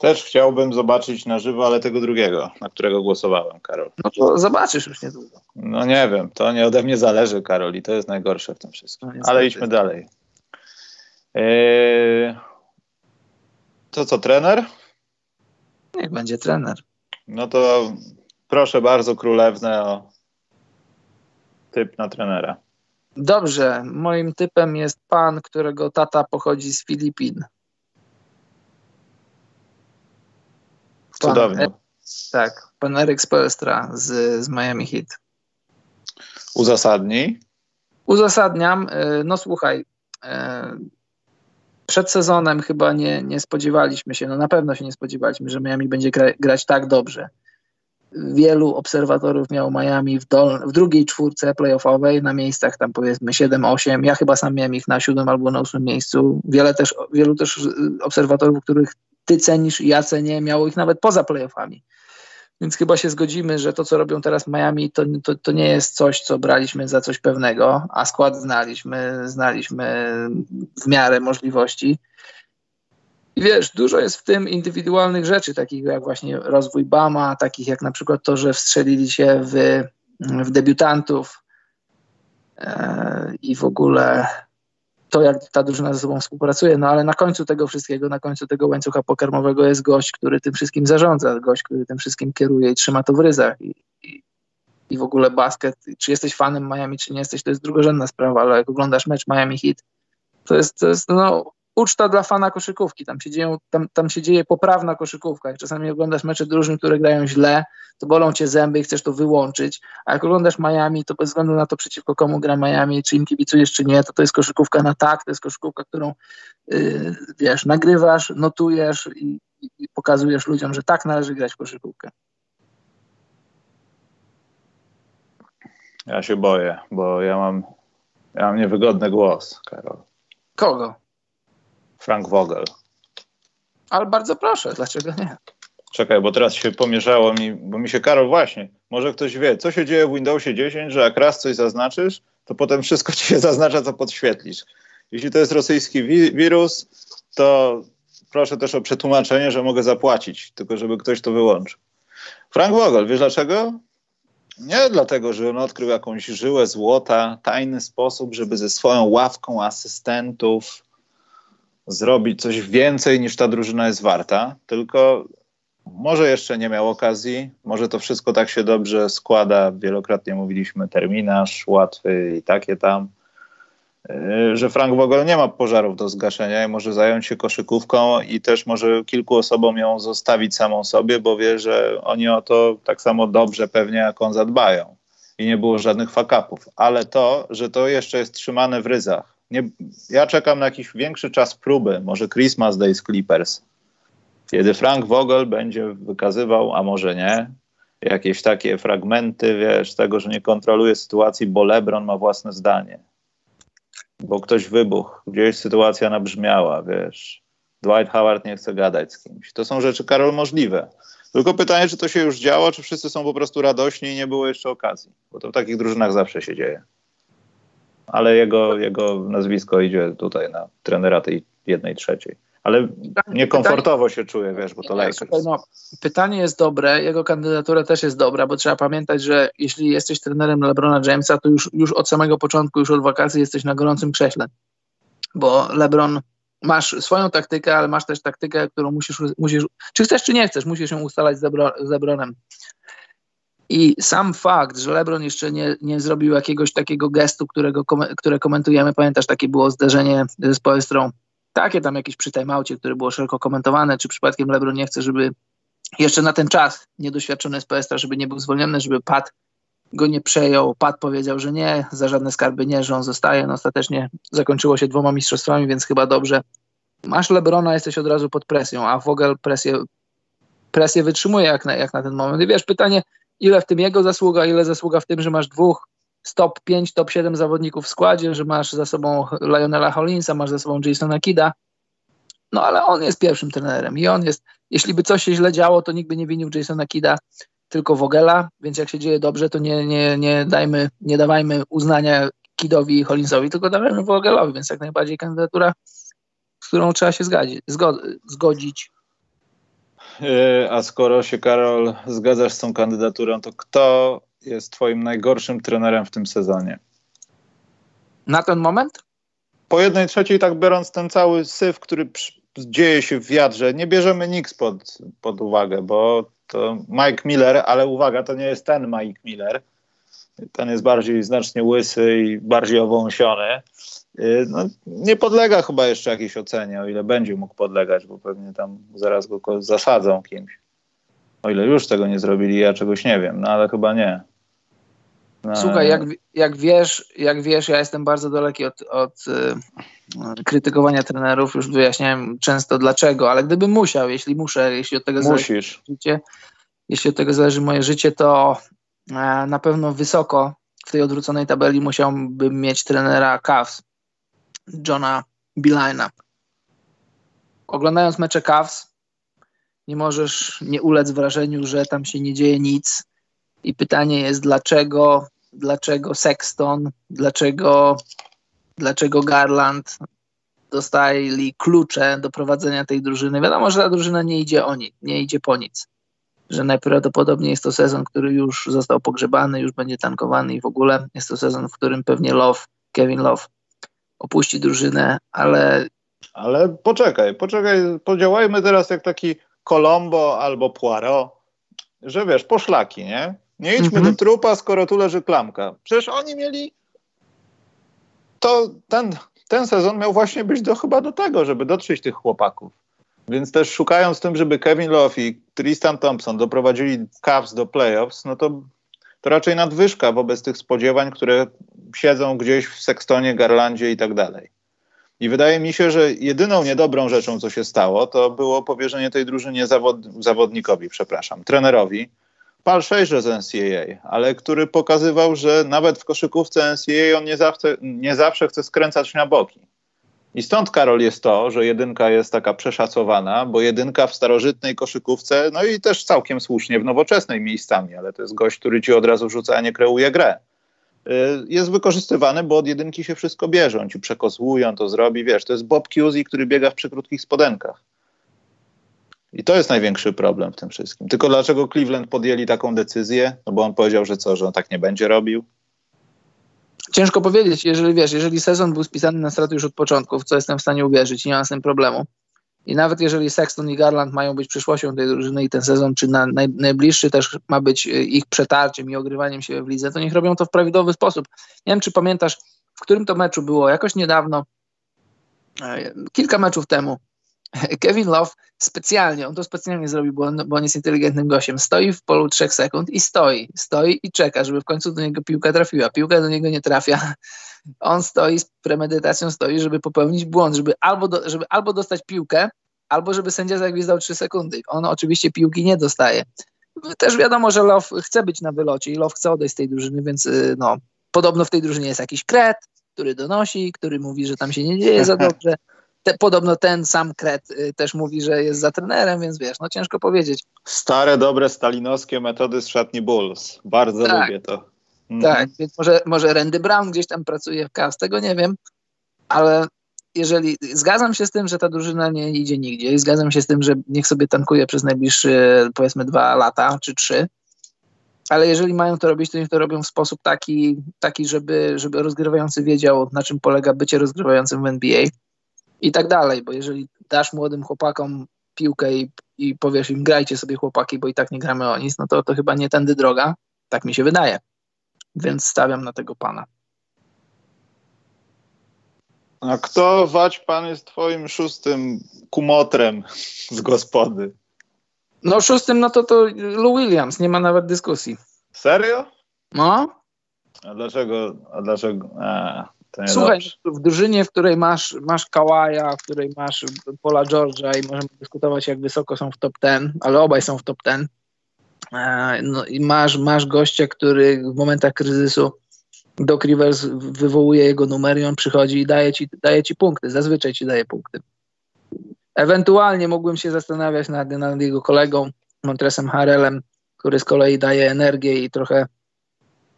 Też chciałbym zobaczyć na żywo, ale tego drugiego, na którego głosowałem, Karol. No to zobaczysz już niedługo. No nie wiem, to nie ode mnie zależy, Karol, i to jest najgorsze w tym wszystkim. No, ale idźmy dalej. Eee... To co, trener? Niech będzie trener. No to proszę bardzo, królewne, o typ na trenera. Dobrze, moim typem jest pan, którego tata pochodzi z Filipin. Cudownie. Tak, pan Eryk Spoelstra z, z Miami Heat. Uzasadnij? Uzasadniam. E, no słuchaj, e, przed sezonem chyba nie, nie spodziewaliśmy się, no na pewno się nie spodziewaliśmy, że Miami będzie gra, grać tak dobrze. Wielu obserwatorów miało Miami w, dol, w drugiej czwórce playoffowej, na miejscach tam powiedzmy 7-8. Ja chyba sam miałem ich na siódmym albo na ósmym miejscu. Wiele też, wielu też obserwatorów, których ty cenisz ja cenię, miało ich nawet poza playoffami. Więc chyba się zgodzimy, że to, co robią teraz Miami, to, to, to, nie jest coś, co braliśmy za coś pewnego, a skład znaliśmy, znaliśmy w miarę możliwości. I wiesz, dużo jest w tym indywidualnych rzeczy, takich jak właśnie rozwój Bama, takich jak na przykład to, że wstrzelili się w, w debiutantów e, i w ogóle to, jak ta drużyna ze sobą współpracuje, no ale na końcu tego wszystkiego, na końcu tego łańcucha pokarmowego jest gość, który tym wszystkim zarządza, gość, który tym wszystkim kieruje i trzyma to w ryzach. I, i, i w ogóle basket, czy jesteś fanem Miami, czy nie jesteś, to jest drugorzędna sprawa, ale jak oglądasz mecz Miami Heat, to jest, to jest no, uczta dla fana koszykówki. Tam się, dzieją, tam, tam się dzieje poprawna koszykówka. Jak czasami oglądasz mecze drużyn, które grają źle, to bolą cię zęby i chcesz to wyłączyć. A jak oglądasz Miami, to bez względu na to, przeciwko komu gra Miami, czy im kibicujesz, czy nie, to to jest koszykówka na tak, to jest koszykówka, którą yy, wiesz, nagrywasz, notujesz i, i pokazujesz ludziom, że tak należy grać w koszykówkę. Ja się boję, bo ja mam, ja mam niewygodny głos, Karol. Kogo? Frank Vogel. Ale bardzo proszę, dlaczego nie? Czekaj, bo teraz się pomieszało mi, bo mi się Karol właśnie, może ktoś wie, co się dzieje w Windowsie 10, że jak raz coś zaznaczysz, to potem wszystko ci się zaznacza, co podświetlisz. Jeśli to jest rosyjski wi wirus, to proszę też o przetłumaczenie, że mogę zapłacić, tylko żeby ktoś to wyłączył. Frank Vogel, wiesz dlaczego? Nie dlatego, że on odkrył jakąś żyłę złota, tajny sposób, żeby ze swoją ławką asystentów zrobić coś więcej niż ta drużyna jest warta, tylko może jeszcze nie miał okazji, może to wszystko tak się dobrze składa. Wielokrotnie mówiliśmy terminarz łatwy i takie tam, yy, że Frank w ogóle nie ma pożarów do zgaszenia i może zająć się koszykówką i też może kilku osobom ją zostawić samą sobie, bo wie, że oni o to tak samo dobrze pewnie jak on zadbają. I nie było żadnych fakapów. Ale to, że to jeszcze jest trzymane w ryzach. Nie, ja czekam na jakiś większy czas próby, może Christmas Day z Clippers kiedy Frank Vogel będzie wykazywał, a może nie, jakieś takie fragmenty, wiesz, tego, że nie kontroluje sytuacji, bo LeBron ma własne zdanie. Bo ktoś wybuchł, gdzieś sytuacja nabrzmiała, wiesz. Dwight Howard nie chce gadać z kimś. To są rzeczy, Karol, możliwe. Tylko pytanie, czy to się już działo, czy wszyscy są po prostu radośni i nie było jeszcze okazji. Bo to w takich drużynach zawsze się dzieje. Ale jego, jego nazwisko idzie tutaj na trenera tej jednej trzeciej. Ale niekomfortowo pytanie, się czuje, wiesz, bo to Lakers. No, pytanie jest dobre, jego kandydatura też jest dobra, bo trzeba pamiętać, że jeśli jesteś trenerem LeBrona Jamesa, to już, już od samego początku, już od wakacji jesteś na gorącym krześle. Bo LeBron masz swoją taktykę, ale masz też taktykę, którą musisz, musisz czy chcesz, czy nie chcesz, musisz ją ustalać z, Lebro, z LeBronem. I sam fakt, że LeBron jeszcze nie, nie zrobił jakiegoś takiego gestu, którego, które komentujemy, pamiętasz, takie było zderzenie z Poestrą takie tam jakieś przy timeoutie, które było szeroko komentowane, czy przypadkiem LeBron nie chce, żeby jeszcze na ten czas niedoświadczony z PSA, żeby nie był zwolniony, żeby Pat go nie przejął. Pat powiedział, że nie, za żadne skarby nie, że on zostaje. No ostatecznie zakończyło się dwoma mistrzostwami, więc chyba dobrze. Masz Lebrona, jesteś od razu pod presją, a Vogel presję, presję wytrzymuje jak na, jak na ten moment. I wiesz, pytanie, ile w tym jego zasługa, ile zasługa w tym, że masz dwóch top 5, top 7 zawodników w składzie, że masz za sobą Lionela Hollinsa, masz za sobą Jasona Kida. No ale on jest pierwszym trenerem i on jest, jeśli by coś się źle działo, to nikt by nie winił Jasona Kida, tylko Vogela, więc jak się dzieje dobrze, to nie, nie, nie dajmy, nie dawajmy uznania Kidowi i Hollinsowi, tylko dawajmy Vogelowi, więc jak najbardziej kandydatura, z którą trzeba się zgodzić. E, a skoro się, Karol, zgadzasz z tą kandydaturą, to kto jest twoim najgorszym trenerem w tym sezonie? Na ten moment? Po jednej trzeciej, tak biorąc ten cały syf, który dzieje się w wiadrze, nie bierzemy nikt pod, pod uwagę, bo to Mike Miller, ale uwaga, to nie jest ten Mike Miller. Ten jest bardziej znacznie łysy i bardziej owąsiony. Y, no, nie podlega chyba jeszcze jakiejś ocenie, o ile będzie mógł podlegać, bo pewnie tam zaraz go zasadzą kimś. O ile już tego nie zrobili, ja czegoś nie wiem, no ale chyba nie. No. Słuchaj, jak, jak, wiesz, jak wiesz, ja jestem bardzo daleki od, od y, krytykowania trenerów. Już wyjaśniałem często dlaczego, ale gdybym musiał, jeśli muszę, jeśli od tego Musisz. zależy życie, jeśli od tego zależy moje życie, to y, na pewno wysoko w tej odwróconej tabeli musiałbym mieć trenera Cavs, Johna Bilina. Oglądając mecze Cavs, nie możesz nie ulec wrażeniu, że tam się nie dzieje nic. I pytanie jest, dlaczego dlaczego Sexton, dlaczego, dlaczego Garland dostali klucze do prowadzenia tej drużyny. Wiadomo, że ta drużyna nie idzie o nic, nie idzie po nic. Że najprawdopodobniej jest to sezon, który już został pogrzebany, już będzie tankowany i w ogóle jest to sezon, w którym pewnie Love, Kevin Love opuści drużynę, ale... Ale poczekaj, poczekaj, podziałajmy teraz jak taki Colombo albo Poirot, że wiesz, poszlaki, nie? Nie idźmy mhm. do trupa, skoro tu leży klamka. Przecież oni mieli. To ten, ten sezon miał właśnie być do, chyba do tego, żeby dotrzeć tych chłopaków. Więc też szukając tym, żeby Kevin Love i Tristan Thompson doprowadzili Cavs do playoffs, no to, to raczej nadwyżka wobec tych spodziewań, które siedzą gdzieś w Sextonie, Garlandzie i tak dalej. I wydaje mi się, że jedyną niedobrą rzeczą, co się stało, to było powierzenie tej drużynie zawod zawodnikowi, przepraszam, trenerowi, palszejsze z NCAA, ale który pokazywał, że nawet w koszykówce NCAA on nie zawsze, nie zawsze chce skręcać na boki. I stąd, Karol, jest to, że jedynka jest taka przeszacowana, bo jedynka w starożytnej koszykówce, no i też całkiem słusznie w nowoczesnej miejscami, ale to jest gość, który ci od razu rzuca, a nie kreuje grę. Y, jest wykorzystywany, bo od jedynki się wszystko bierze. On ci przekozłuje, on to zrobi, wiesz, to jest Bob Cousy, który biega w przekrótkich spodenkach. I to jest największy problem w tym wszystkim. Tylko dlaczego Cleveland podjęli taką decyzję? No bo on powiedział, że co, że on tak nie będzie robił. Ciężko powiedzieć, jeżeli wiesz, jeżeli sezon był spisany na straty już od początku, w co jestem w stanie uwierzyć, nie mam z tym problemu. I nawet jeżeli Sexton i Garland mają być przyszłością tej drużyny i ten sezon, czy na naj, najbliższy też ma być e, ich przetarciem i ogrywaniem się w lidze, to niech robią to w prawidłowy sposób. Nie wiem, czy pamiętasz, w którym to meczu było, jakoś niedawno, e, kilka meczów temu, Kevin Love specjalnie, on to specjalnie zrobił, bo on, bo on jest inteligentnym gościem, stoi w polu trzech sekund i stoi, stoi i czeka, żeby w końcu do niego piłka trafiła. Piłka do niego nie trafia. On stoi z premedytacją, stoi, żeby popełnić błąd, żeby albo, do, żeby albo dostać piłkę, albo żeby sędzia zagwizdał trzy sekundy. On oczywiście piłki nie dostaje. Też wiadomo, że Love chce być na wylocie i Love chce odejść z tej drużyny, więc y, no, podobno w tej drużynie jest jakiś kret, który donosi, który mówi, że tam się nie dzieje za dobrze te, podobno ten sam Kret y, też mówi, że jest za trenerem, więc wiesz, no ciężko powiedzieć. Stare, dobre stalinowskie metody z szatni Bulls. Bardzo tak. lubię to. Mhm. Tak, więc może, może Randy Brown gdzieś tam pracuje w KAS, tego nie wiem, ale jeżeli zgadzam się z tym, że ta drużyna nie idzie nigdzie i zgadzam się z tym, że niech sobie tankuje przez najbliższe powiedzmy dwa lata czy trzy, ale jeżeli mają to robić, to niech to robią w sposób taki, taki żeby, żeby rozgrywający wiedział, na czym polega bycie rozgrywającym w NBA i tak dalej, bo jeżeli dasz młodym chłopakom piłkę i, i powiesz im grajcie sobie chłopaki, bo i tak nie gramy o nic, no to, to chyba nie tędy droga, tak mi się wydaje. Więc stawiam na tego pana. A kto, Wać, pan jest twoim szóstym kumotrem z gospody? No szóstym, no to to Lou Williams, nie ma nawet dyskusji. Serio? No. A dlaczego, a dlaczego, a, Słuchaj, w drużynie, w której masz, masz Kawaja, w której masz Pola George'a i możemy dyskutować, jak wysoko są w top 10, ale obaj są w top 10. E, no i masz, masz gościa, który w momentach kryzysu Doc Rivers wywołuje jego numer i on przychodzi i daje ci, daje ci punkty. Zazwyczaj ci daje punkty. Ewentualnie mógłbym się zastanawiać nad, nad jego kolegą Montresem Harelem, który z kolei daje energię i trochę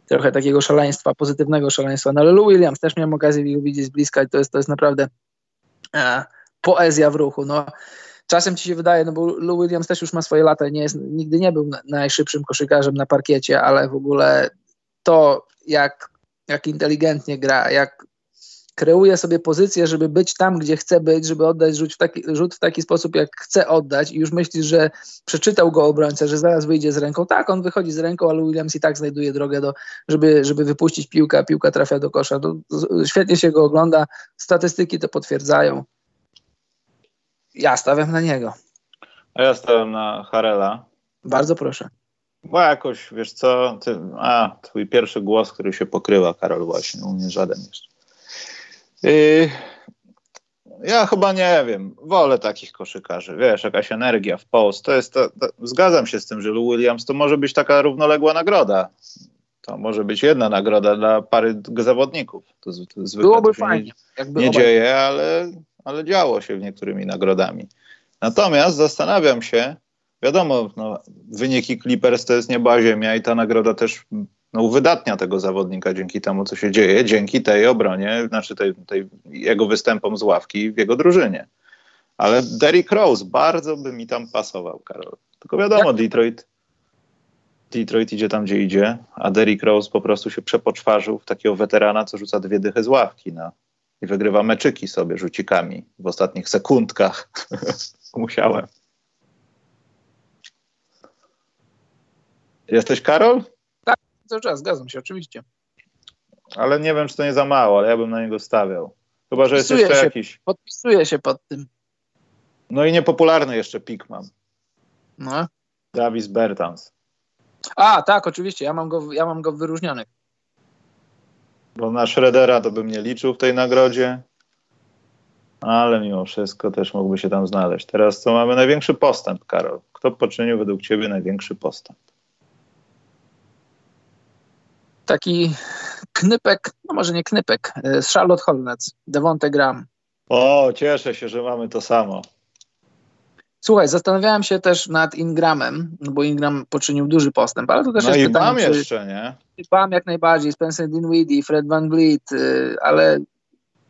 trochę takiego szaleństwa, pozytywnego szaleństwa. No ale Lou Williams też miałem okazję go widzieć z bliska i to jest, to jest naprawdę e, poezja w ruchu. No, czasem ci się wydaje, no bo Lou Williams też już ma swoje lata, nie jest, nigdy nie był najszybszym koszykarzem na parkiecie, ale w ogóle to, jak, jak inteligentnie gra, jak kreuje sobie pozycję, żeby być tam, gdzie chce być, żeby oddać rzut w taki, rzut w taki sposób, jak chce oddać i już myślisz, że przeczytał go obrońca, że zaraz wyjdzie z ręką. Tak, on wychodzi z ręką, ale Williams i tak znajduje drogę, do, żeby, żeby wypuścić piłkę, a piłka trafia do kosza. To, to, świetnie się go ogląda, statystyki to potwierdzają. Ja stawiam na niego. A ja stawiam na Harela. Bardzo proszę. Bo jakoś, wiesz co, ty, a, twój pierwszy głos, który się pokrywa, Karol, właśnie, u mnie żaden jeszcze. Yy, ja chyba nie wiem. Wolę takich koszykarzy. Wiesz, jakaś energia w post. To jest to, to, zgadzam się z tym, że Lou Williams to może być taka równoległa nagroda. To może być jedna nagroda dla pary zawodników. To, to zwykle Byłoby to fajnie. Nie, nie dzieje, ale, ale działo się w niektórymi nagrodami. Natomiast zastanawiam się, wiadomo, no, wyniki Clippers to jest nieba ziemia i ta nagroda też no, uwydatnia tego zawodnika dzięki temu, co się dzieje, dzięki tej obronie, znaczy tej, tej jego występom z ławki w jego drużynie. Ale Derrick Rose bardzo by mi tam pasował, Karol. Tylko wiadomo, Jak? Detroit, Detroit idzie tam, gdzie idzie, a Derrick Rose po prostu się przepoczwarzył w takiego weterana, co rzuca dwie dychy z ławki no. i wygrywa meczyki sobie rzucikami w ostatnich sekundkach. Musiałem. Jesteś Karol? Cały czas, zgadzam się, oczywiście. Ale nie wiem, czy to nie za mało, ale ja bym na niego stawiał. Chyba, że jest jeszcze się, jakiś. Podpisuję się pod tym. No i niepopularny jeszcze pik mam. No. Davis Bertans. A, tak, oczywiście. Ja mam go, ja mam go wyróżniony. Bo na Shreddera to bym nie liczył w tej nagrodzie. Ale mimo wszystko też mógłby się tam znaleźć. Teraz co mamy największy postęp, Karol? Kto poczynił według Ciebie największy postęp? Taki knypek, no może nie knypek, e, z Charlotte Hornets, Devonte Graham. O, cieszę się, że mamy to samo. Słuchaj, zastanawiałem się też nad Ingramem, bo Ingram poczynił duży postęp, ale to też no jest i pytanie, mam czy, jeszcze, nie? Bam jak najbardziej, Spencer Dinwiddie, Fred Van Vliet, y, ale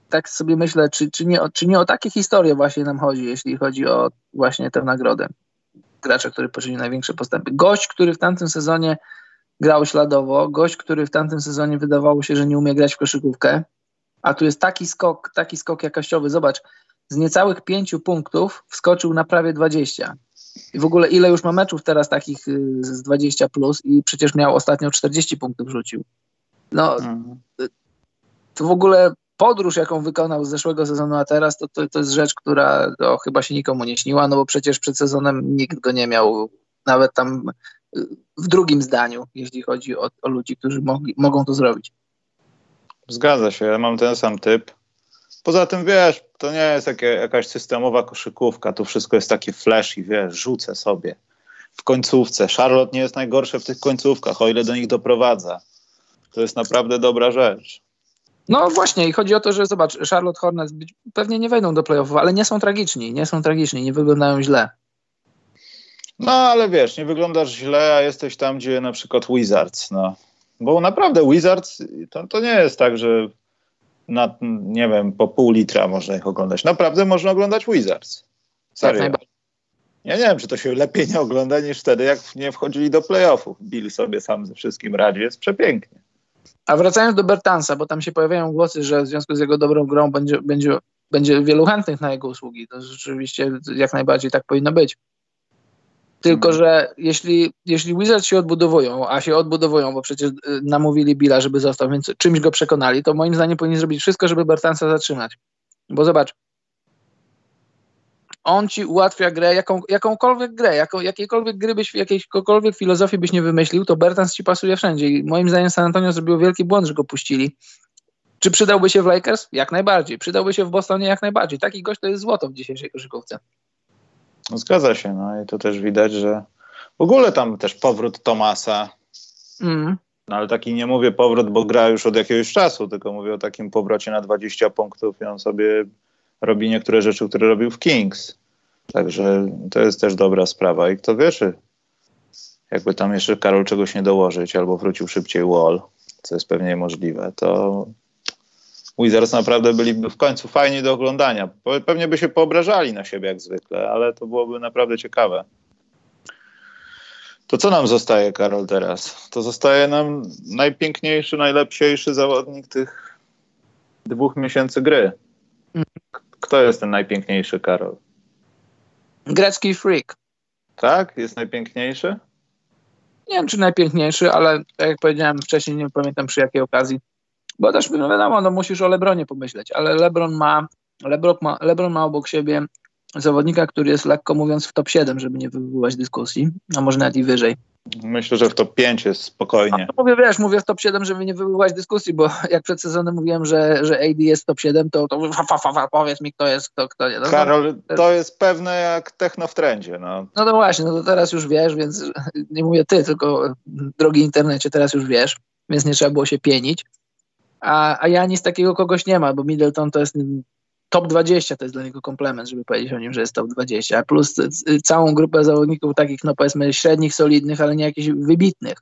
tak sobie myślę, czy, czy, nie, czy nie o takie historie właśnie nam chodzi, jeśli chodzi o właśnie tę nagrodę. Gracza, który poczynił największe postępy. Gość, który w tamtym sezonie grał śladowo, gość, który w tamtym sezonie wydawało się, że nie umie grać w koszykówkę, a tu jest taki skok, taki skok jakościowy. Zobacz, z niecałych pięciu punktów wskoczył na prawie 20. I w ogóle ile już ma meczów teraz takich y, z 20 plus i przecież miał ostatnio 40 punktów rzucił. No, to w ogóle podróż, jaką wykonał z zeszłego sezonu, a teraz, to, to, to jest rzecz, która to chyba się nikomu nie śniła, no bo przecież przed sezonem nikt go nie miał, nawet tam w drugim zdaniu, jeśli chodzi o, o ludzi, którzy mogli, mogą to zrobić. Zgadza się, ja mam ten sam typ. Poza tym, wiesz, to nie jest jakie, jakaś systemowa koszykówka, tu wszystko jest takie flash i wiesz, rzucę sobie w końcówce. Charlotte nie jest najgorsze w tych końcówkach, o ile do nich doprowadza. To jest naprawdę dobra rzecz. No właśnie i chodzi o to, że zobacz, Charlotte Hornets pewnie nie wejdą do playoffów, ale nie są tragiczni, nie są tragiczni, nie wyglądają źle. No ale wiesz, nie wyglądasz źle, a jesteś tam, gdzie na przykład Wizards, no. Bo naprawdę Wizards to, to nie jest tak, że na, nie wiem, po pół litra można ich oglądać. Naprawdę można oglądać Wizards. Serio. Ja nie wiem, czy to się lepiej nie ogląda niż wtedy, jak nie wchodzili do playoffów. Bill sobie sam ze wszystkim radzi, jest przepięknie. A wracając do Bertansa, bo tam się pojawiają głosy, że w związku z jego dobrą grą będzie, będzie, będzie wielu chętnych na jego usługi. To rzeczywiście jak najbardziej tak powinno być. Tylko, mhm. że jeśli, jeśli Wizards się odbudowują, a się odbudowują, bo przecież y, namówili Billa, żeby został, więc czymś go przekonali, to moim zdaniem powinni zrobić wszystko, żeby Bertansa zatrzymać. Bo zobacz, on ci ułatwia grę, jaką, jakąkolwiek grę, jaką, jakiejkolwiek gry byś, jakiejkolwiek filozofii byś nie wymyślił, to Bertans ci pasuje wszędzie. I moim zdaniem San Antonio zrobił wielki błąd, że go puścili. Czy przydałby się w Lakers? Jak najbardziej. Przydałby się w Bostonie? Jak najbardziej. Taki gość to jest złoto w dzisiejszej koszykówce. No, zgadza się, no i to też widać, że w ogóle tam też powrót Tomasa. Mm. No ale taki nie mówię powrót, bo gra już od jakiegoś czasu, tylko mówię o takim powrocie na 20 punktów i on sobie robi niektóre rzeczy, które robił w Kings. Także to jest też dobra sprawa. I kto wie, czy jakby tam jeszcze Karol czegoś nie dołożyć albo wrócił szybciej Wall, co jest pewnie możliwe, to Wizards naprawdę byliby w końcu fajni do oglądania. Pewnie by się poobrażali na siebie jak zwykle, ale to byłoby naprawdę ciekawe. To co nam zostaje, Karol, teraz? To zostaje nam najpiękniejszy, najlepsiejszy zawodnik tych dwóch miesięcy gry. Kto jest ten najpiękniejszy, Karol? Grecki freak. Tak? Jest najpiękniejszy? Nie wiem, czy najpiękniejszy, ale tak jak powiedziałem wcześniej, nie pamiętam przy jakiej okazji. Bo też no wiadomo, no musisz o Lebronie pomyśleć, ale Lebron ma, Lebron ma, Lebron ma obok siebie zawodnika, który jest lekko mówiąc w top 7, żeby nie wywoływać dyskusji, a może nawet i wyżej. Myślę, że w top 5 jest spokojnie. A, mówię, wiesz, mówię w top 7, żeby nie wywoływać dyskusji, bo jak przed sezonem mówiłem, że, że AD jest top 7, to, to fa, fa, fa, powiedz mi, kto jest, kto, kto nie. No, Karol, no, to jest pewne jak techno w trendzie. No. no to właśnie, no to teraz już wiesz, więc nie mówię ty, tylko drogi internecie, teraz już wiesz, więc nie trzeba było się pienić. A, a Janis takiego kogoś nie ma, bo Middleton to jest top 20 to jest dla niego komplement, żeby powiedzieć o nim, że jest top 20, plus całą grupę zawodników takich, no powiedzmy średnich, solidnych, ale nie jakichś wybitnych.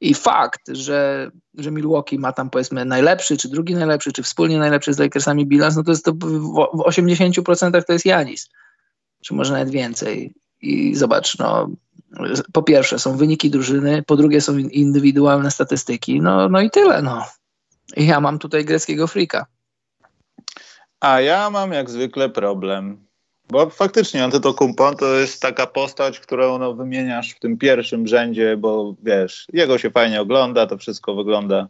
I fakt, że, że Milwaukee ma tam powiedzmy najlepszy, czy drugi najlepszy, czy wspólnie najlepszy z Lakersami bilans, no to jest to w 80% to jest Janis, czy może nawet więcej. I zobacz, no po pierwsze są wyniki drużyny, po drugie są indywidualne statystyki, no, no i tyle, no. Ja mam tutaj greckiego frika. A ja mam jak zwykle problem. Bo faktycznie Antetokounmpo to jest taka postać, którą no, wymieniasz w tym pierwszym rzędzie, bo wiesz, jego się fajnie ogląda, to wszystko wygląda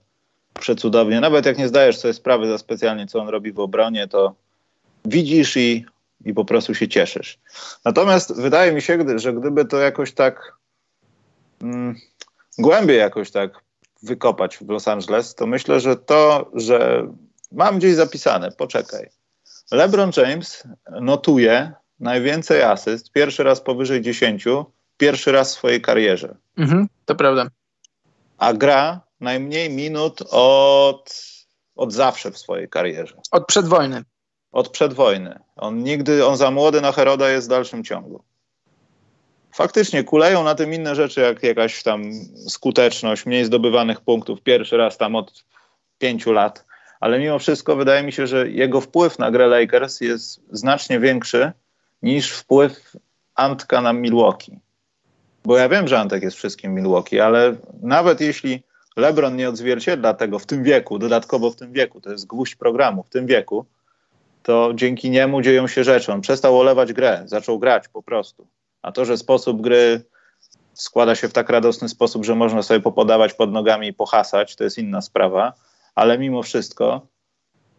przecudownie. Nawet jak nie zdajesz sobie sprawy za specjalnie, co on robi w obronie, to widzisz i, i po prostu się cieszysz. Natomiast wydaje mi się, że gdyby to jakoś tak mm, głębiej jakoś tak wykopać w Los Angeles, to myślę, że to, że mam gdzieś zapisane, poczekaj LeBron James notuje najwięcej asyst, pierwszy raz powyżej 10, pierwszy raz w swojej karierze. Mhm, to prawda. A gra najmniej minut od, od zawsze w swojej karierze. Od przedwojny. Od przedwojny. On nigdy, on za młody na Heroda jest w dalszym ciągu. Faktycznie kuleją na tym inne rzeczy, jak jakaś tam skuteczność, mniej zdobywanych punktów, pierwszy raz tam od pięciu lat, ale mimo wszystko wydaje mi się, że jego wpływ na grę Lakers jest znacznie większy niż wpływ Antka na Milwaukee. Bo ja wiem, że Antek jest wszystkim Milwaukee, ale nawet jeśli LeBron nie odzwierciedla tego w tym wieku, dodatkowo w tym wieku, to jest gwóźdź programu, w tym wieku, to dzięki niemu dzieją się rzeczy. On przestał olewać grę, zaczął grać po prostu. A to, że sposób gry składa się w tak radosny sposób, że można sobie popodawać pod nogami i pohasać, to jest inna sprawa, ale mimo wszystko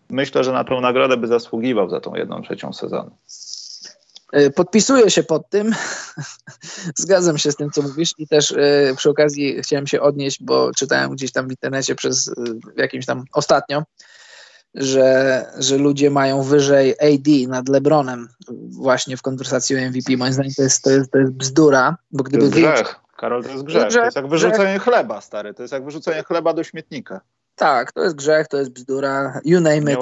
myślę, że na tą nagrodę by zasługiwał za tą jedną trzecią sezonu. E, podpisuję się pod tym. Zgadzam się z tym, co mówisz i też e, przy okazji chciałem się odnieść, bo czytałem gdzieś tam w internecie przez e, jakimś tam ostatnio, że, że ludzie mają wyżej AD nad LeBronem właśnie w konwersacji o MVP. Moim zdaniem to jest, to jest, to jest bzdura, bo gdyby... To jest grzech, Karol, to jest grzech. To jest jak wyrzucenie grzech. chleba, stary. To jest jak wyrzucenie chleba do śmietnika. Tak, to jest grzech, to jest bzdura, you name it.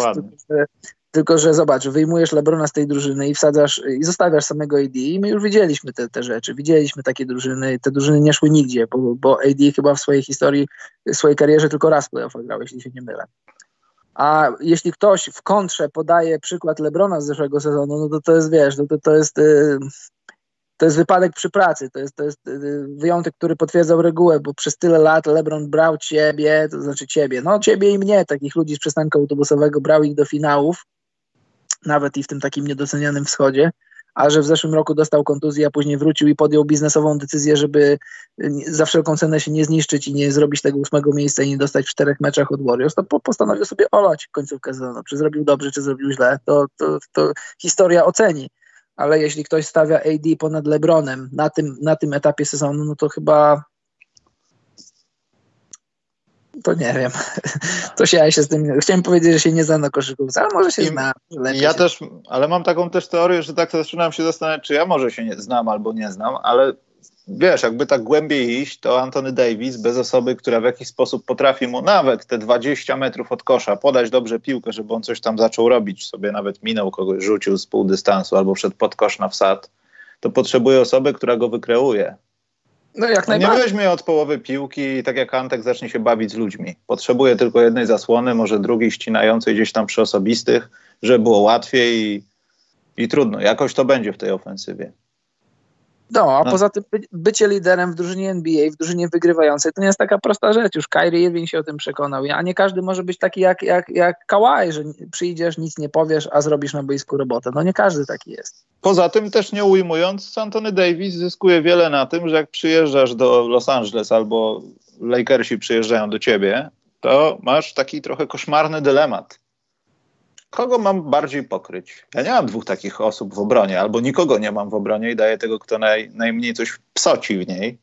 Tylko, że zobacz, wyjmujesz Lebrona z tej drużyny i wsadzasz i zostawiasz samego AD i my już widzieliśmy te, te rzeczy, widzieliśmy takie drużyny, te drużyny nie szły nigdzie, bo, bo AD chyba w swojej historii, w swojej karierze tylko raz playoff grał, jeśli się nie mylę. A jeśli ktoś w kontrze podaje przykład Lebrona z zeszłego sezonu, no to to jest, wiesz, no to, to jest... Yy, to jest wypadek przy pracy, to jest, to jest y, wyjątek, który potwierdzał regułę, bo przez tyle lat LeBron brał ciebie, to znaczy ciebie, no ciebie i mnie, takich ludzi z przystanku autobusowego, brał ich do finałów, nawet i w tym takim niedocenianym wschodzie, a że w zeszłym roku dostał kontuzję, a później wrócił i podjął biznesową decyzję, żeby za wszelką cenę się nie zniszczyć i nie zrobić tego ósmego miejsca i nie dostać w czterech meczach od Warriors, to postanowił sobie olać końcówkę sezonu. Czy zrobił dobrze, czy zrobił źle, to, to, to historia oceni ale jeśli ktoś stawia AD ponad LeBronem na tym, na tym etapie sezonu, no to chyba to nie wiem. To się ja się z tym. Chciałem powiedzieć, że się nie zna na koszykówce, ale może się I, zna. Ja się... też, ale mam taką też teorię, że tak zaczynam się zastanawiać, czy ja może się nie znam albo nie znam, ale wiesz, jakby tak głębiej iść, to Antony Davis bez osoby, która w jakiś sposób potrafi mu nawet te 20 metrów od kosza podać dobrze piłkę, żeby on coś tam zaczął robić, sobie nawet minął kogoś, rzucił z pół dystansu albo przed pod kosz na wsad, to potrzebuje osoby, która go wykreuje. No jak najbardziej. Nie weźmie od połowy piłki i tak jak Antek zacznie się bawić z ludźmi. Potrzebuje tylko jednej zasłony, może drugiej ścinającej gdzieś tam przy osobistych, żeby było łatwiej i, i trudno. Jakoś to będzie w tej ofensywie. No, a no. poza tym by, bycie liderem w drużynie NBA, w drużynie wygrywającej, to nie jest taka prosta rzecz. Już Kyrie Irving się o tym przekonał. A nie każdy może być taki jak, jak, jak Kawhi, że przyjdziesz, nic nie powiesz, a zrobisz na boisku robotę. No nie każdy taki jest. Poza tym też nie ujmując, Anthony Davis zyskuje wiele na tym, że jak przyjeżdżasz do Los Angeles albo Lakersi przyjeżdżają do ciebie, to masz taki trochę koszmarny dylemat kogo mam bardziej pokryć? Ja nie mam dwóch takich osób w obronie, albo nikogo nie mam w obronie i daję tego, kto naj, najmniej coś psoci w niej.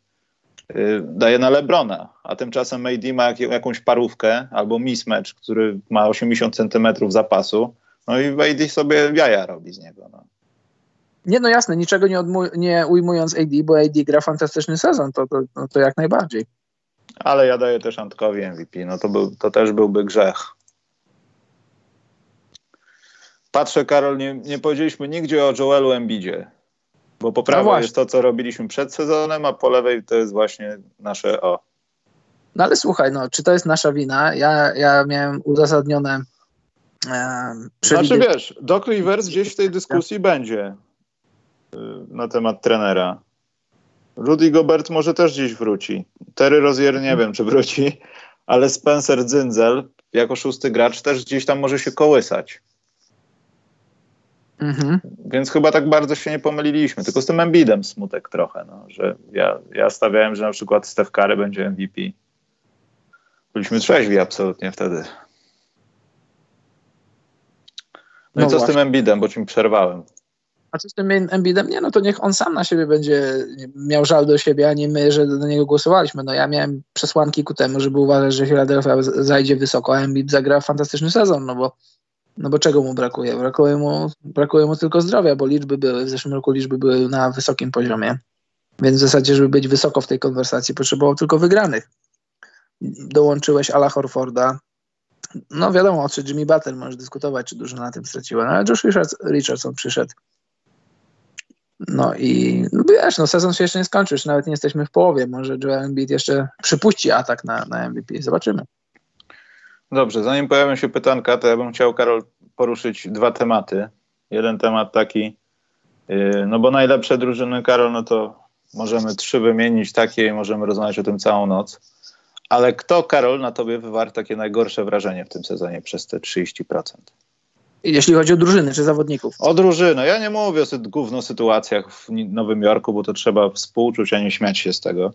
Yy, daję na Lebrona, a tymczasem AD ma jak, jakąś parówkę albo mismatch, który ma 80 centymetrów zapasu, no i AD sobie jaja robi z niego. No. Nie, no jasne, niczego nie, nie ujmując AD, bo AD gra fantastyczny sezon, to, to, no to jak najbardziej. Ale ja daję też Antkowi MVP, no to, był, to też byłby grzech patrzę, Karol, nie, nie powiedzieliśmy nigdzie o Joelu Embidzie, bo po prawej no jest to, co robiliśmy przed sezonem, a po lewej to jest właśnie nasze o. No ale słuchaj, no, czy to jest nasza wina? Ja, ja miałem uzasadnione e, Znaczy wiesz, Doc Rivers gdzieś w tej dyskusji będzie y, na temat trenera. Rudy Gobert może też gdzieś wróci. Terry Rozier nie wiem, czy wróci, ale Spencer Dzyndzel jako szósty gracz też gdzieś tam może się kołysać. Mhm. Więc chyba tak bardzo się nie pomyliliśmy. Tylko z tym Embidem smutek trochę, no, że ja, ja stawiałem, że na przykład Steph Curry będzie MVP. Byliśmy trzeźwi absolutnie wtedy. No, no i co właśnie. z tym Embidem, bo ci mi przerwałem. A co z tym Embidem? Nie, no to niech on sam na siebie będzie miał żal do siebie, a nie my, że do niego głosowaliśmy. No ja miałem przesłanki ku temu, żeby uważać, że Philadelphia zajdzie wysoko, a Embiid zagra fantastyczny sezon, no bo no bo czego mu brakuje? Brakuje mu, brakuje mu tylko zdrowia, bo liczby były, w zeszłym roku liczby były na wysokim poziomie. Więc w zasadzie, żeby być wysoko w tej konwersacji, potrzebował tylko wygranych. dołączyłeś Ala Horforda. No wiadomo, czy Jimmy Butler możesz dyskutować, czy dużo na tym straciła, no, ale Josh Richards, Richardson przyszedł. No i no wiesz, no sezon się jeszcze nie skończył, nawet nie jesteśmy w połowie. Może Joel Embiid jeszcze przypuści atak na, na MVP. Zobaczymy. Dobrze, zanim pojawią się pytanka, to ja bym chciał, Karol, poruszyć dwa tematy. Jeden temat taki, yy, no bo najlepsze drużyny, Karol, no to możemy trzy wymienić takie i możemy rozmawiać o tym całą noc. Ale kto, Karol, na tobie wywarł takie najgorsze wrażenie w tym sezonie przez te 30%? Jeśli chodzi o drużyny czy zawodników? O drużynę. Ja nie mówię o gówno sytuacjach w Nowym Jorku, bo to trzeba współczuć, a nie śmiać się z tego.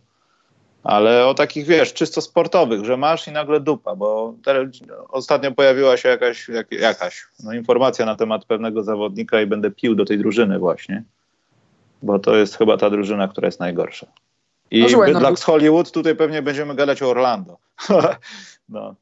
Ale o takich, wiesz, czysto sportowych, że masz i nagle dupa, bo ostatnio pojawiła się jakaś, jak, jakaś no, informacja na temat pewnego zawodnika i będę pił do tej drużyny właśnie, bo to jest chyba ta drużyna, która jest najgorsza. I no, słuchaj, no, z Hollywood tutaj pewnie będziemy gadać o Orlando. no.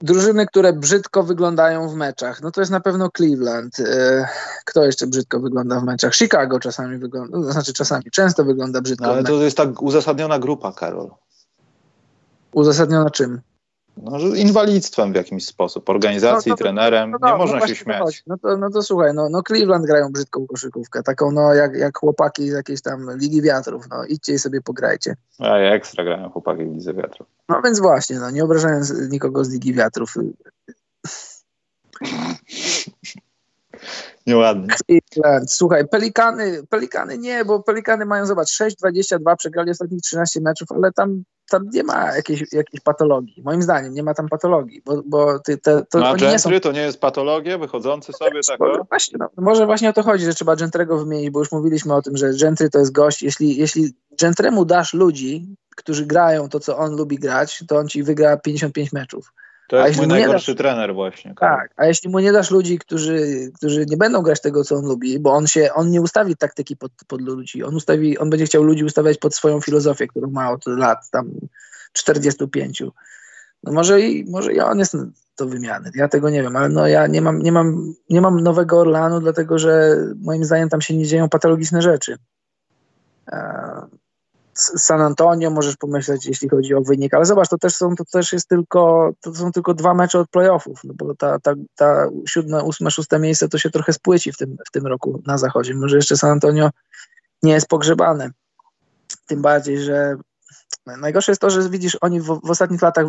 Drużyny, które brzydko wyglądają w meczach, no to jest na pewno Cleveland. E, kto jeszcze brzydko wygląda w meczach? Chicago czasami wygląda, no, znaczy czasami, często wygląda brzydko. No, ale to jest tak uzasadniona grupa, Karol. Uzasadniona czym? No, że inwalidztwem w jakimś sposób, organizacji, no, to, trenerem, no, no, nie można no się śmiać. No to, no to słuchaj, no, no Cleveland grają brzydką koszykówkę, taką no jak, jak chłopaki z jakiejś tam Ligi Wiatrów, no idźcie i sobie pograjcie. A ekstra grają chłopaki w Lidze Wiatrów. No więc właśnie, no nie obrażając nikogo z Ligi Wiatrów. Nieładnie. Słuchaj, Pelikany, Pelikany nie, bo Pelikany mają, zobacz, 6-22, przegrali ostatnich 13 meczów, ale tam tam nie ma jakiejś, jakiejś patologii. Moim zdaniem nie ma tam patologii, bo, bo ty, te, to, no, a Gentry nie są... to nie jest patologia, wychodzący sobie tak? Właśnie, no, może właśnie o to chodzi, że trzeba Gentrego wymienić, bo już mówiliśmy o tym, że Gentry to jest gość. Jeśli, jeśli Gentremu dasz ludzi, którzy grają to, co on lubi grać, to on ci wygra 55 meczów. To jest mój najgorszy dasz, trener właśnie. Tak, a jeśli mu nie dasz ludzi, którzy, którzy nie będą grać tego, co on lubi, bo on się, on nie ustawi taktyki pod, pod ludzi, on ustawi, on będzie chciał ludzi ustawiać pod swoją filozofię, którą ma od lat tam 45. No może i, może i on jest do wymiany, ja tego nie wiem, ale no ja nie mam, nie mam, nie mam nowego Orlanu, dlatego że moim zdaniem tam się nie dzieją patologiczne rzeczy. San Antonio możesz pomyśleć, jeśli chodzi o wynik, ale zobacz, to też są, to też jest tylko, to są tylko dwa mecze od playoffów, no bo ta, ta, ta siódme, ósme, szóste miejsce to się trochę spłyci w tym, w tym roku na zachodzie. Może jeszcze San Antonio nie jest pogrzebane. Tym bardziej, że najgorsze jest to, że widzisz, oni w, w ostatnich latach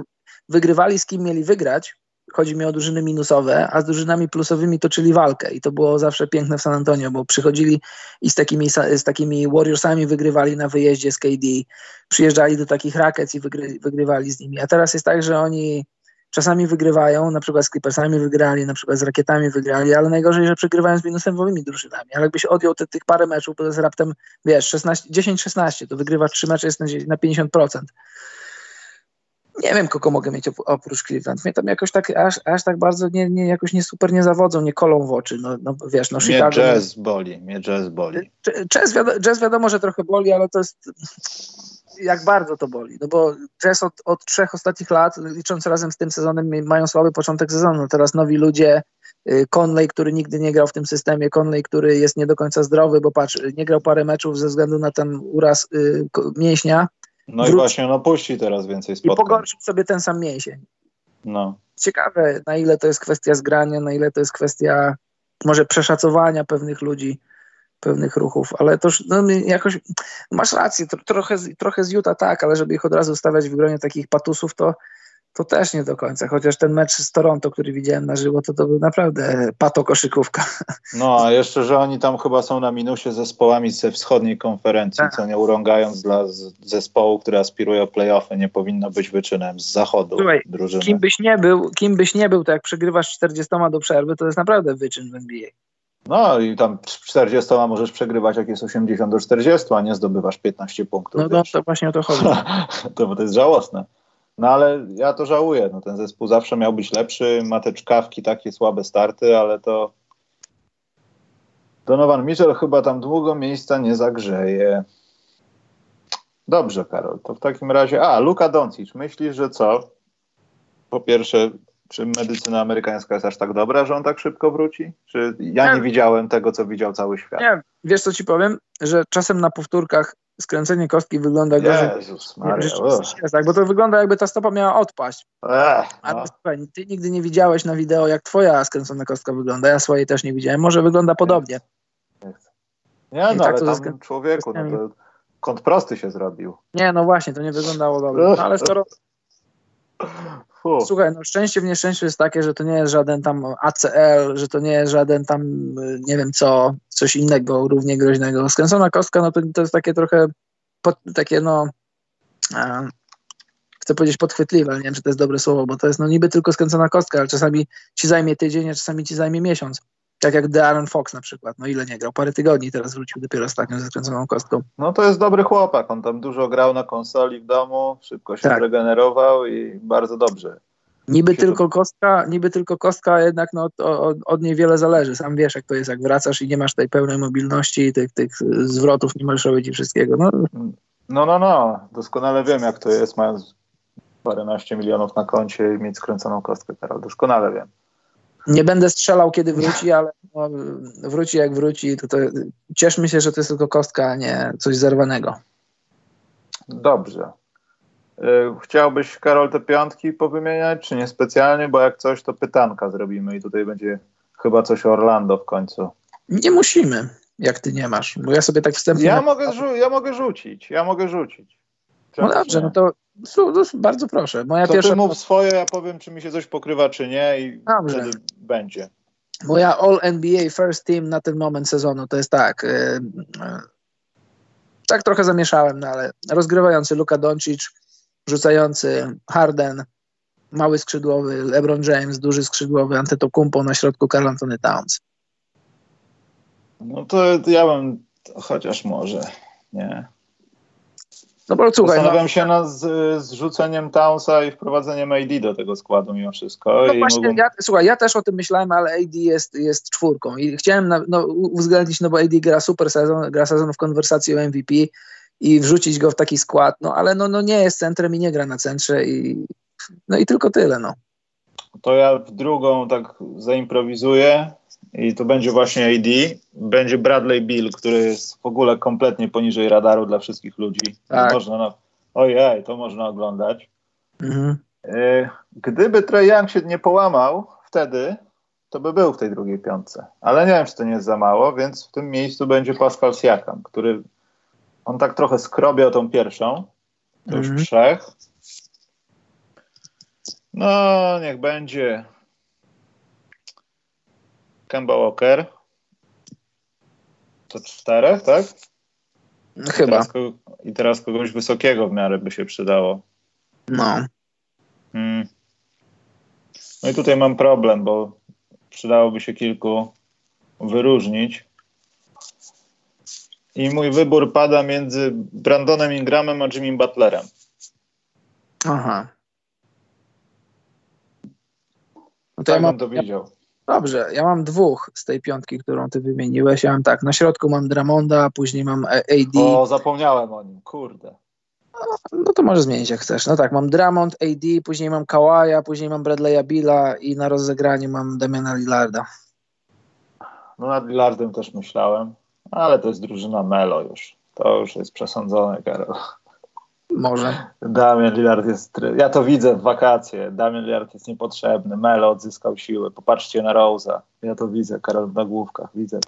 wygrywali z kim mieli wygrać, chodzi mi o drużyny minusowe, a z drużynami plusowymi toczyli walkę i to było zawsze piękne w San Antonio, bo przychodzili i z takimi, z takimi Warriorsami wygrywali na wyjeździe z KD, przyjeżdżali do takich Rackets i wygry, wygrywali z nimi, a teraz jest tak, że oni czasami wygrywają, na przykład z Clippersami wygrali, na przykład z Rakietami wygrali, ale najgorzej, że przegrywają z minusowymi drużynami, ale jakbyś odjął te, tych parę meczów, to jest raptem, wiesz, 10-16, to wygrywa trzy mecze, jest na 50% nie wiem, kogo mogę mieć oprócz Cleveland. Mnie tam jakoś tak, aż, aż tak bardzo nie, nie, jakoś nie super nie zawodzą, nie kolą w oczy. No, no wiesz, no Chicago... Mnie jazz boli, mnie jazz boli. Jazz, wiadomo, jazz wiadomo, że trochę boli, ale to jest jak bardzo to boli. No bo jazz od, od trzech ostatnich lat, licząc razem z tym sezonem, mają słaby początek sezonu. Teraz nowi ludzie, y, Conley, który nigdy nie grał w tym systemie, Conley, który jest nie do końca zdrowy, bo patrz, nie grał parę meczów ze względu na ten uraz y, mięśnia, no i właśnie on opuści teraz więcej spotkań. I pogorszył sobie ten sam mięsień. No. Ciekawe, na ile to jest kwestia zgrania, na ile to jest kwestia może przeszacowania pewnych ludzi, pewnych ruchów, ale to no, jakoś masz rację, trochę, trochę z Utah tak, ale żeby ich od razu stawiać w gronie takich patusów, to to też nie do końca, chociaż ten mecz z Toronto, który widziałem na żywo, to to był naprawdę pato koszykówka. No, a jeszcze, że oni tam chyba są na minusie zespołami ze wschodniej konferencji, tak. co nie urągając dla zespołu, który aspiruje o playoffy, nie powinno być wyczynem z zachodu Słuchaj, drużyny. Kim byś nie był, kim byś nie był, to jak przegrywasz 40 do przerwy, to jest naprawdę wyczyn w NBA. No i tam 40 możesz przegrywać, jak jest 80 do 40, a nie zdobywasz 15 punktów. No, no to właśnie o to chodzi. to, to jest żałosne. No ale ja to żałuję. No, ten zespół zawsze miał być lepszy. Ma te czkawki, takie słabe starty, ale to Donovan Mitchell chyba tam długo miejsca nie zagrzeje. Dobrze, Karol, to w takim razie. A, Luka Doncic, myślisz, że co? Po pierwsze, czy medycyna amerykańska jest aż tak dobra, że on tak szybko wróci? Czy ja nie, nie widziałem tego, co widział cały świat? Nie, wiesz co ci powiem? Że czasem na powtórkach skręcenie kostki wygląda gorzej. Jezus jest, tak, bo to wygląda jakby ta stopa miała odpaść. Ech, A no. słuchaj, ty nigdy nie widziałeś na wideo, jak twoja skręcona kostka wygląda. Ja swojej też nie widziałem. Może wygląda podobnie. Nie I no, tak ale to tam człowieku, no to kąt prosty się zrobił. Nie, no właśnie, to nie wyglądało dobrze. No, ale skoro, Fu. słuchaj, no szczęście w nieszczęściu jest takie, że to nie jest żaden tam ACL, że to nie jest żaden tam, y, nie wiem co, coś innego równie groźnego. Skręcona kostka, no to, to jest takie trochę, pod, takie no, e, chcę powiedzieć podchwytliwe, ale nie wiem, czy to jest dobre słowo, bo to jest no niby tylko skręcona kostka, ale czasami ci zajmie tydzień, a czasami ci zajmie miesiąc. Tak jak Darren Fox na przykład, no ile nie grał, parę tygodni teraz wrócił dopiero ostatnio ze skręconą kostką. No to jest dobry chłopak, on tam dużo grał na konsoli w domu, szybko się Tak. zregenerował i bardzo dobrze. Niby tylko kostka, niby tylko kostka, a jednak no, od, od niej wiele zależy. Sam wiesz, jak to jest, jak wracasz i nie masz tej pełnej mobilności, tych, tych zwrotów, nie możesz robić i wszystkiego. No, No, no, no, doskonale wiem jak to jest, mając paręnaście milionów na koncie i mieć skręconą kostkę, Karol, doskonale wiem. Nie będę strzelał, kiedy wróci, ale no, wróci jak wróci. To, to cieszmy się, że to jest tylko kostka, a nie coś zerwanego. Dobrze. Y, Chciałbyś, Karol, te piątki powymieniać, czy nie specjalnie, bo jak coś, to pytanka zrobimy i tutaj będzie chyba coś o Orlando w końcu. Nie musimy, jak ty nie masz, bo ja sobie tak wstępnie... Ja mogę, ja mogę rzucić, ja mogę rzucić. No dobrze, nie? no to bardzo proszę. Moja To pierwsza... mów swoje, ja powiem, czy mi się coś pokrywa, czy nie i Dobrze. wtedy będzie. Moja All NBA First Team na ten moment sezonu to jest tak. Yy, yy, tak trochę zamieszałem, no ale rozgrywający Luka Doncic, rzucający Harden, mały skrzydłowy LeBron James, duży skrzydłowy Antetokounmpo na środku Karl Anthony Towns. No to ja bym, chociaż może, nie. No bo słuchaj, no, Zastanawiam się nad zrzuceniem Townsa i wprowadzeniem AD do tego składu mimo wszystko. no I właśnie, ja, słuchaj, ja też o tym myślałem, ale AD jest, jest czwórką i chciałem na, no, uwzględnić, no bo AD gra super sezon, gra sezon w konwersacji o MVP i wrzucić go w taki skład, no ale no, no nie jest centrem i nie gra na centrze i no i tylko tyle, no. To ja w drugą tak zaimprowizuję i to będzie właśnie AD. Będzie Bradley Bill, który jest w ogóle kompletnie poniżej radaru dla wszystkich ludzi. Tak. Można, no, ojej, to można oglądać. Mhm. E, Gdyby Trey Young się nie połamał wtedy, to by był w tej drugiej piątce. Ale nie wiem, czy to nie jest za mało, więc w tym miejscu będzie Pascal Siakam, który on tak trochę skrobiał tą pierwszą. To już Mhm. trzech. No, niech będzie Kemba Walker. To czterech, tak? Chyba, Teraz I teraz kogoś wysokiego w miarę by się przydało. no. Hmm. No i tutaj mam problem, bo przydałoby się kilku wyróżnić. I mój wybór pada między Brandonem Ingramem a Jimmy Butlerem. Aha. No to Tak ja mam, to widział. Dobrze, ja mam dwóch z tej piątki, którą ty wymieniłeś. Ja mam tak, na środku mam Dramonda, później mam A- AD. O, zapomniałem o nim, kurde. No to może zmienić jak chcesz. No tak, mam Dramond, AD, później mam Kawaja, później mam Bradley'a Billa i na rozegranie mam Damiana Lillarda. No nad Lillardem też myślałem, ale to jest drużyna Melo już. To już jest przesądzone, Karol. Może. Damian Lillard jest... Ja to widzę w wakacje. Damian Lillard jest niepotrzebny. Melo odzyskał siłę. Popatrzcie na Rose'a. Ja to widzę, Karol, w nagłówkach. Widzę.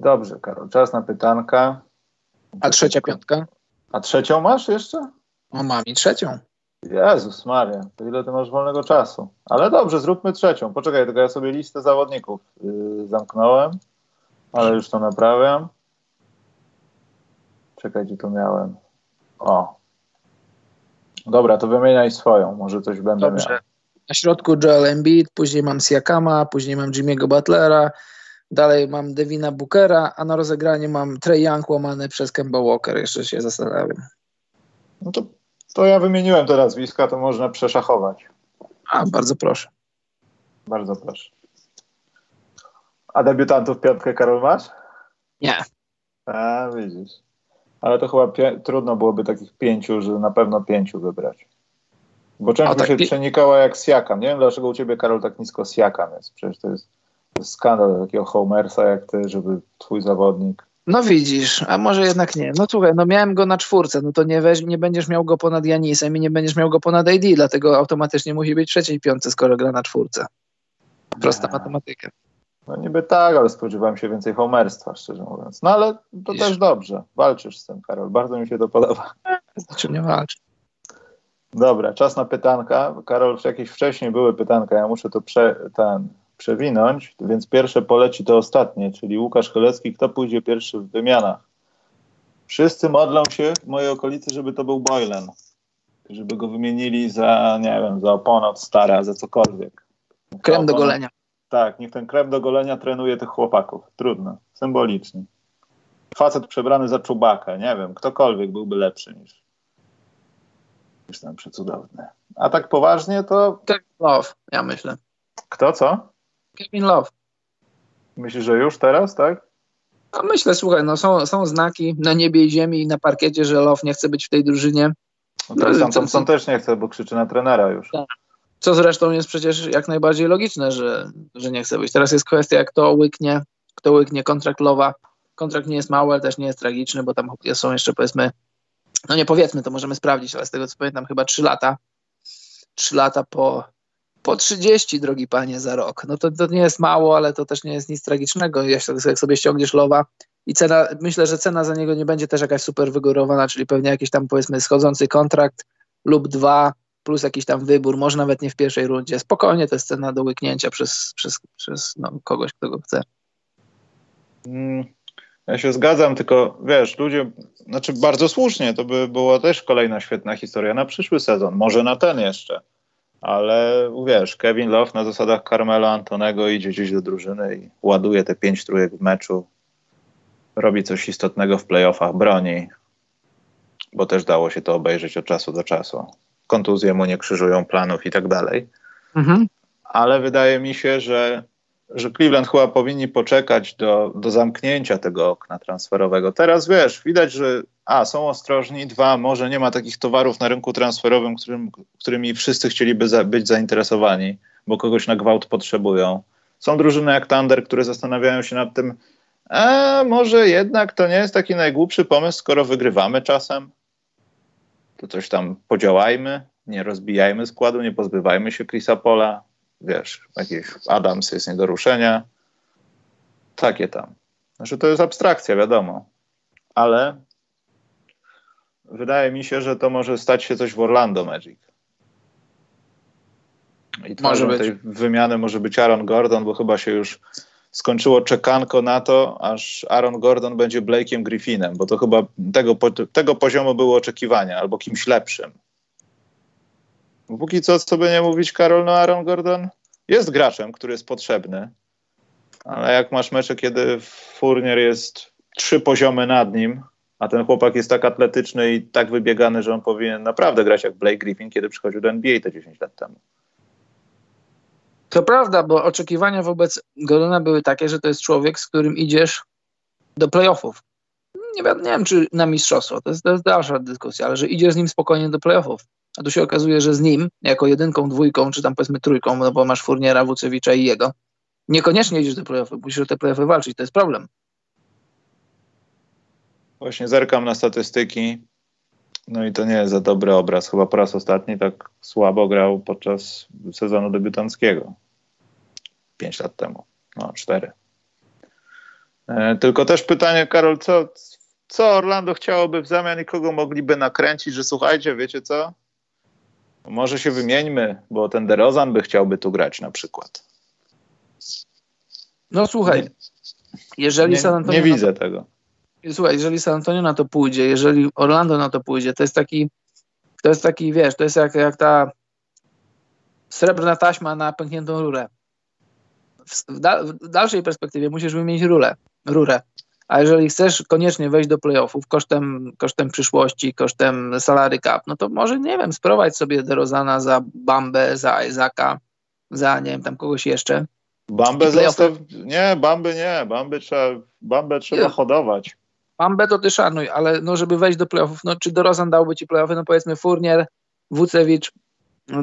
Dobrze, Karol. Czas na pytanka. A trzecia piątka? A trzecią masz jeszcze? O, mam i trzecią. Jezus Maria, to ile ty masz wolnego czasu? Ale dobrze, zróbmy trzecią. Poczekaj, tylko ja sobie listę zawodników yy, zamknąłem, ale już to naprawiam. Czekaj, gdzie to miałem. O. Dobra, to wymieniaj swoją, może coś będę Dobrze. miał. Na środku Joel Embiid, później mam Siakama, później mam Jimmy'ego Butlera, dalej mam Devina Bookera, a na rozegranie mam Trey Young łamany przez Kemba Walker. Jeszcze się zastanawiam. No to, to ja wymieniłem te nazwiska, to można przeszachować. A, bardzo proszę. Bardzo proszę. A debiutantów piątkę, Karol, masz? Nie. A, widzisz. Ale to chyba pie- trudno byłoby takich pięciu, że na pewno pięciu wybrać. Bo część tak się pi- przenikała jak Siakam. Nie wiem, dlaczego u ciebie, Karol, tak nisko Siakam jest. Przecież to jest, to jest skandal takiego homersa jak ty, żeby twój zawodnik No widzisz, a może jednak nie. No słuchaj, no miałem go na czwórce, no to nie, weź, nie będziesz miał go ponad Janisem i nie będziesz miał go ponad AD, dlatego automatycznie musi być trzeciej piątce, skoro gra na czwórce. Prosta Nie. matematyka. No niby tak, ale spodziewałem się więcej homerstwa, szczerze mówiąc. No ale to też dobrze. Walczysz z tym, Karol. Bardzo mi się to podoba. Znaczy nie walczy. Dobra, czas na pytanka. Karol, jakieś wcześniej były pytanka, ja muszę to prze, ten, przewinąć, więc pierwsze poleci to ostatnie, czyli Łukasz Cholecki, kto pójdzie pierwszy w wymianach? Wszyscy modlą się w mojej okolicy, żeby to był Boylan. Żeby go wymienili za, nie wiem, za oponę od stara, za cokolwiek. Krem do golenia. Tak, niech ten krem do golenia trenuje tych chłopaków. Trudno, symbolicznie. Facet przebrany za czubaka, nie wiem, ktokolwiek byłby lepszy niż, niż ten przecudowny. A tak poważnie to Kevin Love, ja myślę. kto co? Kevin Love. Myślisz, że już teraz, tak? No myślę, słuchaj, no są, są znaki na niebie i ziemi i na parkiecie, że Love nie chce być w tej drużynie. No No, Thompson też nie chce, bo krzyczy na trenera już. Co zresztą jest przecież jak najbardziej logiczne, że, że nie chce być. Teraz jest kwestia, kto łyknie, kto łyknie kontrakt Lowa. Kontrakt nie jest mały, ale też nie jest tragiczny, bo tam są jeszcze powiedzmy, no nie powiedzmy, to możemy sprawdzić, ale z tego co pamiętam chyba 3 lata. 3 lata po, po 30, drogi panie, za rok. No to, to nie jest mało, ale to też nie jest nic tragicznego. Jak sobie ściągniesz Lowa i cena, myślę, że cena za niego nie będzie też jakaś super wygórowana, czyli pewnie jakiś tam powiedzmy schodzący kontrakt lub dwa, plus jakiś tam wybór, może nawet nie w pierwszej rundzie. Spokojnie to jest cena do łyknięcia przez, przez, przez no, kogoś, kto go chce. Mm, Ja się zgadzam, tylko wiesz, ludzie, znaczy bardzo słusznie, to by była też kolejna świetna historia na przyszły sezon, może na ten jeszcze. Ale wiesz, Kevin Love na zasadach Carmelo Antonego idzie gdzieś do drużyny i ładuje te pięć trójek w meczu. Robi coś istotnego w playoffach, broni, bo też dało się to obejrzeć od czasu do czasu. Kontuzje mu nie krzyżują planów i tak dalej Mhm. ale wydaje mi się, że, że Cleveland chyba powinni poczekać do, do zamknięcia tego okna transferowego. Teraz wiesz, widać, że a, są ostrożni, dwa, może nie ma takich towarów na rynku transferowym, którym, którymi wszyscy chcieliby za, być zainteresowani, bo kogoś na gwałt potrzebują. Są drużyny jak Thunder, które zastanawiają się nad tym, a może jednak to nie jest taki najgłupszy pomysł, skoro wygrywamy czasem. To coś tam podziałajmy, nie rozbijajmy składu, nie pozbywajmy się Chrisa Pola. Wiesz, jakiś Adams jest nie do ruszenia. Takie tam. Znaczy to jest abstrakcja, wiadomo. Ale wydaje mi się, że to może stać się coś w Orlando Magic. I twarzą być. tej wymiany może być Aaron Gordon, bo chyba się już skończyło czekanko na to, aż Aaron Gordon będzie Blake'iem Griffinem, bo to chyba tego, tego poziomu były oczekiwania, albo kimś lepszym. Póki co, co by nie mówić, Karol, no Aaron Gordon jest graczem, który jest potrzebny, ale jak masz mecze, kiedy Fournier jest trzy poziomy nad nim, a ten chłopak jest tak atletyczny i tak wybiegany, że on powinien naprawdę grać jak Blake Griffin, kiedy przychodził do NBA te 10 lat temu. To prawda, bo oczekiwania wobec Gordona były takie, że to jest człowiek, z którym idziesz do playoffów. Nie, wi- nie wiem, czy na mistrzostwo, to jest, to jest dalsza dyskusja, ale że idziesz z nim spokojnie do playoffów. A tu się okazuje, że z nim, jako jedynką, dwójką, czy tam powiedzmy trójką, no bo masz Furniera, Wucewicza i jego, niekoniecznie idziesz do playoffów, musisz o te playoffy walczyć, to jest problem. Właśnie zerkam na statystyki, no i to nie jest za dobry obraz. Chyba po raz ostatni tak słabo grał podczas sezonu debiutanckiego. Pięć lat temu. No, cztery. E, tylko też pytanie, Karol, co, co Orlando chciałoby w zamian i kogo mogliby nakręcić, że słuchajcie, wiecie co? Może się wymieńmy, bo ten DeRozan by chciałby tu grać na przykład. No słuchaj, jeżeli Nie, San Antonio nie na to- widzę tego. Słuchaj, jeżeli San Antonio na to pójdzie, jeżeli Orlando na to pójdzie, to jest taki, to jest taki, wiesz, to jest jak, jak ta srebrna taśma na pękniętą rurę. W, da, w dalszej perspektywie musisz wymienić rurę, rurę. A jeżeli chcesz koniecznie wejść do playoffów kosztem, kosztem przyszłości, kosztem salary cap, no to może, nie wiem, sprowadź sobie DeRozana za Bambę, za Isaaca, za, nie wiem, tam kogoś jeszcze. Bambę zostaw... Nie, Bamby nie. Bamby trzeba, Bambę trzeba hodować. Bambę to ty szanuj, ale no, żeby wejść do playoffów, no czy DeRozan dałby ci playoffy, no powiedzmy Furnier, Wucewicz,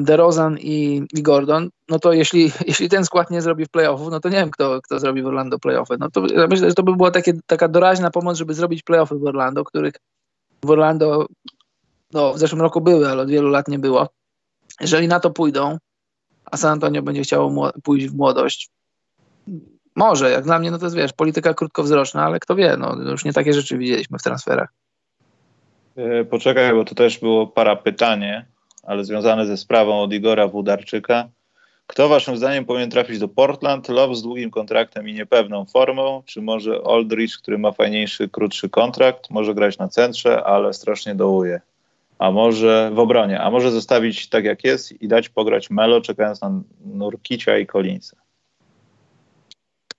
DeRozan i, i Gordon, no to jeśli, jeśli ten skład nie zrobi w playoffów, no to nie wiem, kto, kto zrobi w Orlando playoffy. No to myślę, że to by była takie, taka doraźna pomoc, żeby zrobić playoffy w Orlando, których w Orlando no, w zeszłym roku były, ale od wielu lat nie było. Jeżeli na to pójdą, a San Antonio będzie chciało pójść w młodość, może, jak dla mnie, no to jest, wiesz, polityka krótkowzroczna, ale kto wie, no już nie takie rzeczy widzieliśmy w transferach. E, poczekaj, bo to też było para pytanie, ale związane ze sprawą od Igora Wudarczyka. Kto waszym zdaniem powinien trafić do Portland? Love z długim kontraktem i niepewną formą, czy może Aldridge, który ma fajniejszy, krótszy kontrakt, może grać na centrze, ale strasznie dołuje. A może w obronie, a może zostawić tak jak jest i dać pograć Melo, czekając na Nurkicia i Collinsa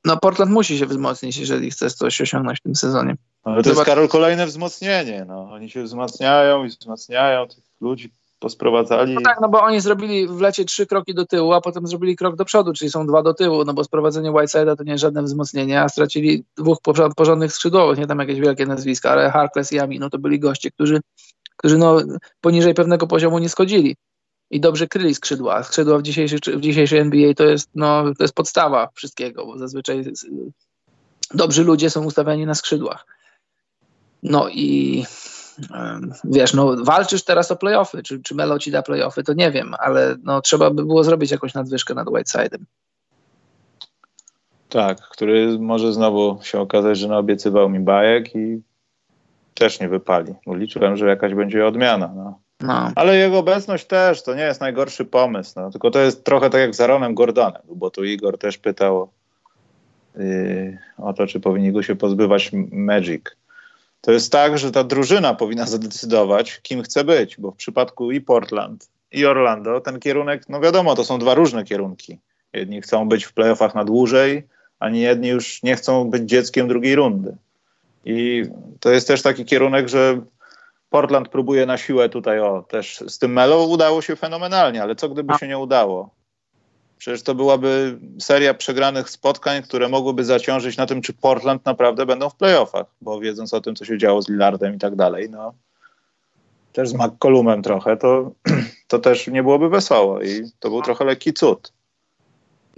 no Portland musi się wzmocnić, jeżeli chce coś osiągnąć w tym sezonie. Ale to Zobacz... jest, Karol, kolejne wzmocnienie. No. Oni się wzmacniają i wzmacniają, tych ludzi posprowadzali. No tak, no bo oni zrobili w lecie trzy kroki do tyłu, a potem zrobili krok do przodu, czyli są dwa do tyłu, no bo sprowadzenie Whiteside'a to nie żadne wzmocnienie, a stracili dwóch porządnych skrzydłowych, nie tam jakieś wielkie nazwiska, ale Harkless i Amino to byli goście, którzy, którzy no poniżej pewnego poziomu nie schodzili i dobrze kryli skrzydła. Skrzydła w dzisiejszej, w dzisiejszej NBA to jest, no, to jest podstawa wszystkiego, bo zazwyczaj dobrzy ludzie są ustawiani na skrzydłach. No i wiesz, no walczysz teraz o playoffy, czy, czy Melo ci da playoffy, to nie wiem, ale no, trzeba by było zrobić jakąś nadwyżkę nad Whiteside'em. Tak, który może znowu się okazać, że naobiecywał mi bajek i też nie wypali. Liczyłem, że jakaś będzie odmiana. No. No. Ale jego obecność też to nie jest najgorszy pomysł. No. Tylko to jest trochę tak jak z Aaronem Gordonem, bo tu Igor też pytał yy, o to, czy powinni go się pozbywać Magic. To jest tak, że ta drużyna powinna zadecydować, kim chce być, bo w przypadku i Portland, i Orlando ten kierunek, no wiadomo, to są dwa różne kierunki. Jedni chcą być w playoffach na dłużej, a nie jedni już nie chcą być dzieckiem drugiej rundy. I to jest też taki kierunek, że Portland próbuje na siłę tutaj, o, też z tym Melo udało się fenomenalnie, ale co gdyby się nie udało? Przecież to byłaby seria przegranych spotkań, które mogłyby zaciążyć na tym, czy Portland naprawdę będą w playoffach, bo wiedząc o tym, co się działo z Lillardem i tak dalej, no też z McCollumem trochę, to, to też nie byłoby wesoło i to był trochę lekki cud.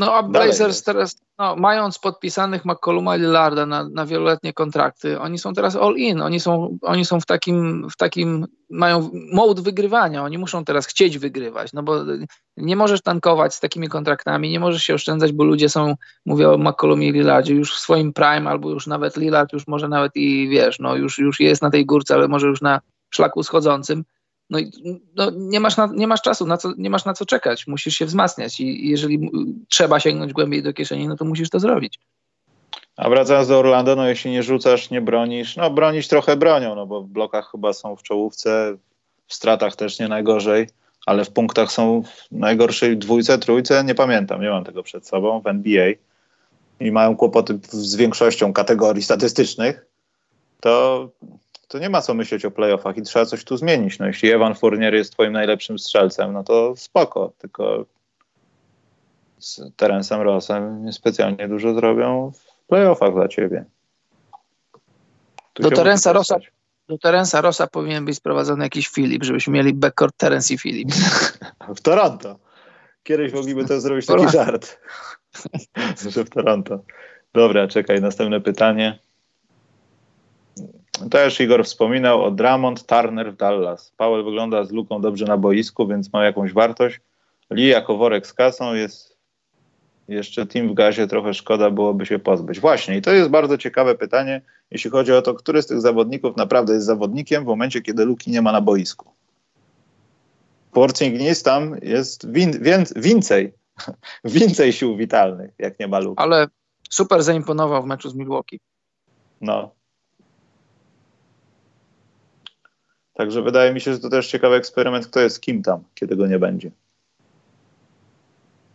No a Blazers teraz, no, mając podpisanych McColluma i Lillarda na, na wieloletnie kontrakty, oni są teraz all in, oni są, oni są w takim, w takim, mają mode wygrywania, oni muszą teraz chcieć wygrywać, no bo nie możesz tankować z takimi kontraktami, nie możesz się oszczędzać, bo ludzie są, mówię o McCollumie i Lillardzie, już w swoim prime, albo już nawet Lillard już może nawet i wiesz, no już, już jest na tej górce, ale może już na szlaku schodzącym, no, no nie, masz na, nie masz czasu, na co, nie masz na co czekać, musisz się wzmacniać i jeżeli trzeba sięgnąć głębiej do kieszeni, no to musisz to zrobić. A wracając do Orlando, no jeśli nie rzucasz, nie bronisz, no bronić trochę bronią, no bo w blokach chyba są w czołówce, w stratach też nie najgorzej, ale w punktach są w najgorszej dwójce, trójce, nie pamiętam, nie mam tego przed sobą, w NBA i mają kłopoty z większością kategorii statystycznych, to to nie ma co myśleć o playoffach i trzeba coś tu zmienić. No, jeśli Evan Fournier jest twoim najlepszym strzelcem, no to spoko, tylko z Terencem Rossem niespecjalnie dużo zrobią w playoffach dla ciebie. Tu do Terensa Rossa do Terensa Rossa powinien być sprowadzony jakiś Filip, żebyśmy mieli backcourt Terence i Filip. w Toronto. Kiedyś mogliby to zrobić taki żart. że w Toronto. Dobra, czekaj, następne pytanie. Też Igor wspominał o Dramont Turner w Dallas. Powell wygląda z luką dobrze na boisku, więc ma jakąś wartość. Lee jako worek z kasą jest jeszcze team w gazie, trochę szkoda byłoby się pozbyć. Właśnie, i to jest bardzo ciekawe pytanie, jeśli chodzi o to, który z tych zawodników naprawdę jest zawodnikiem w momencie, kiedy luki nie ma na boisku. Porzingis tam jest win, więcej, więcej sił witalnych, jak nie ma luki. Ale super zaimponował w meczu z Milwaukee. No, Także wydaje mi się, że to też ciekawy eksperyment, kto jest kim tam, kiedy go nie będzie.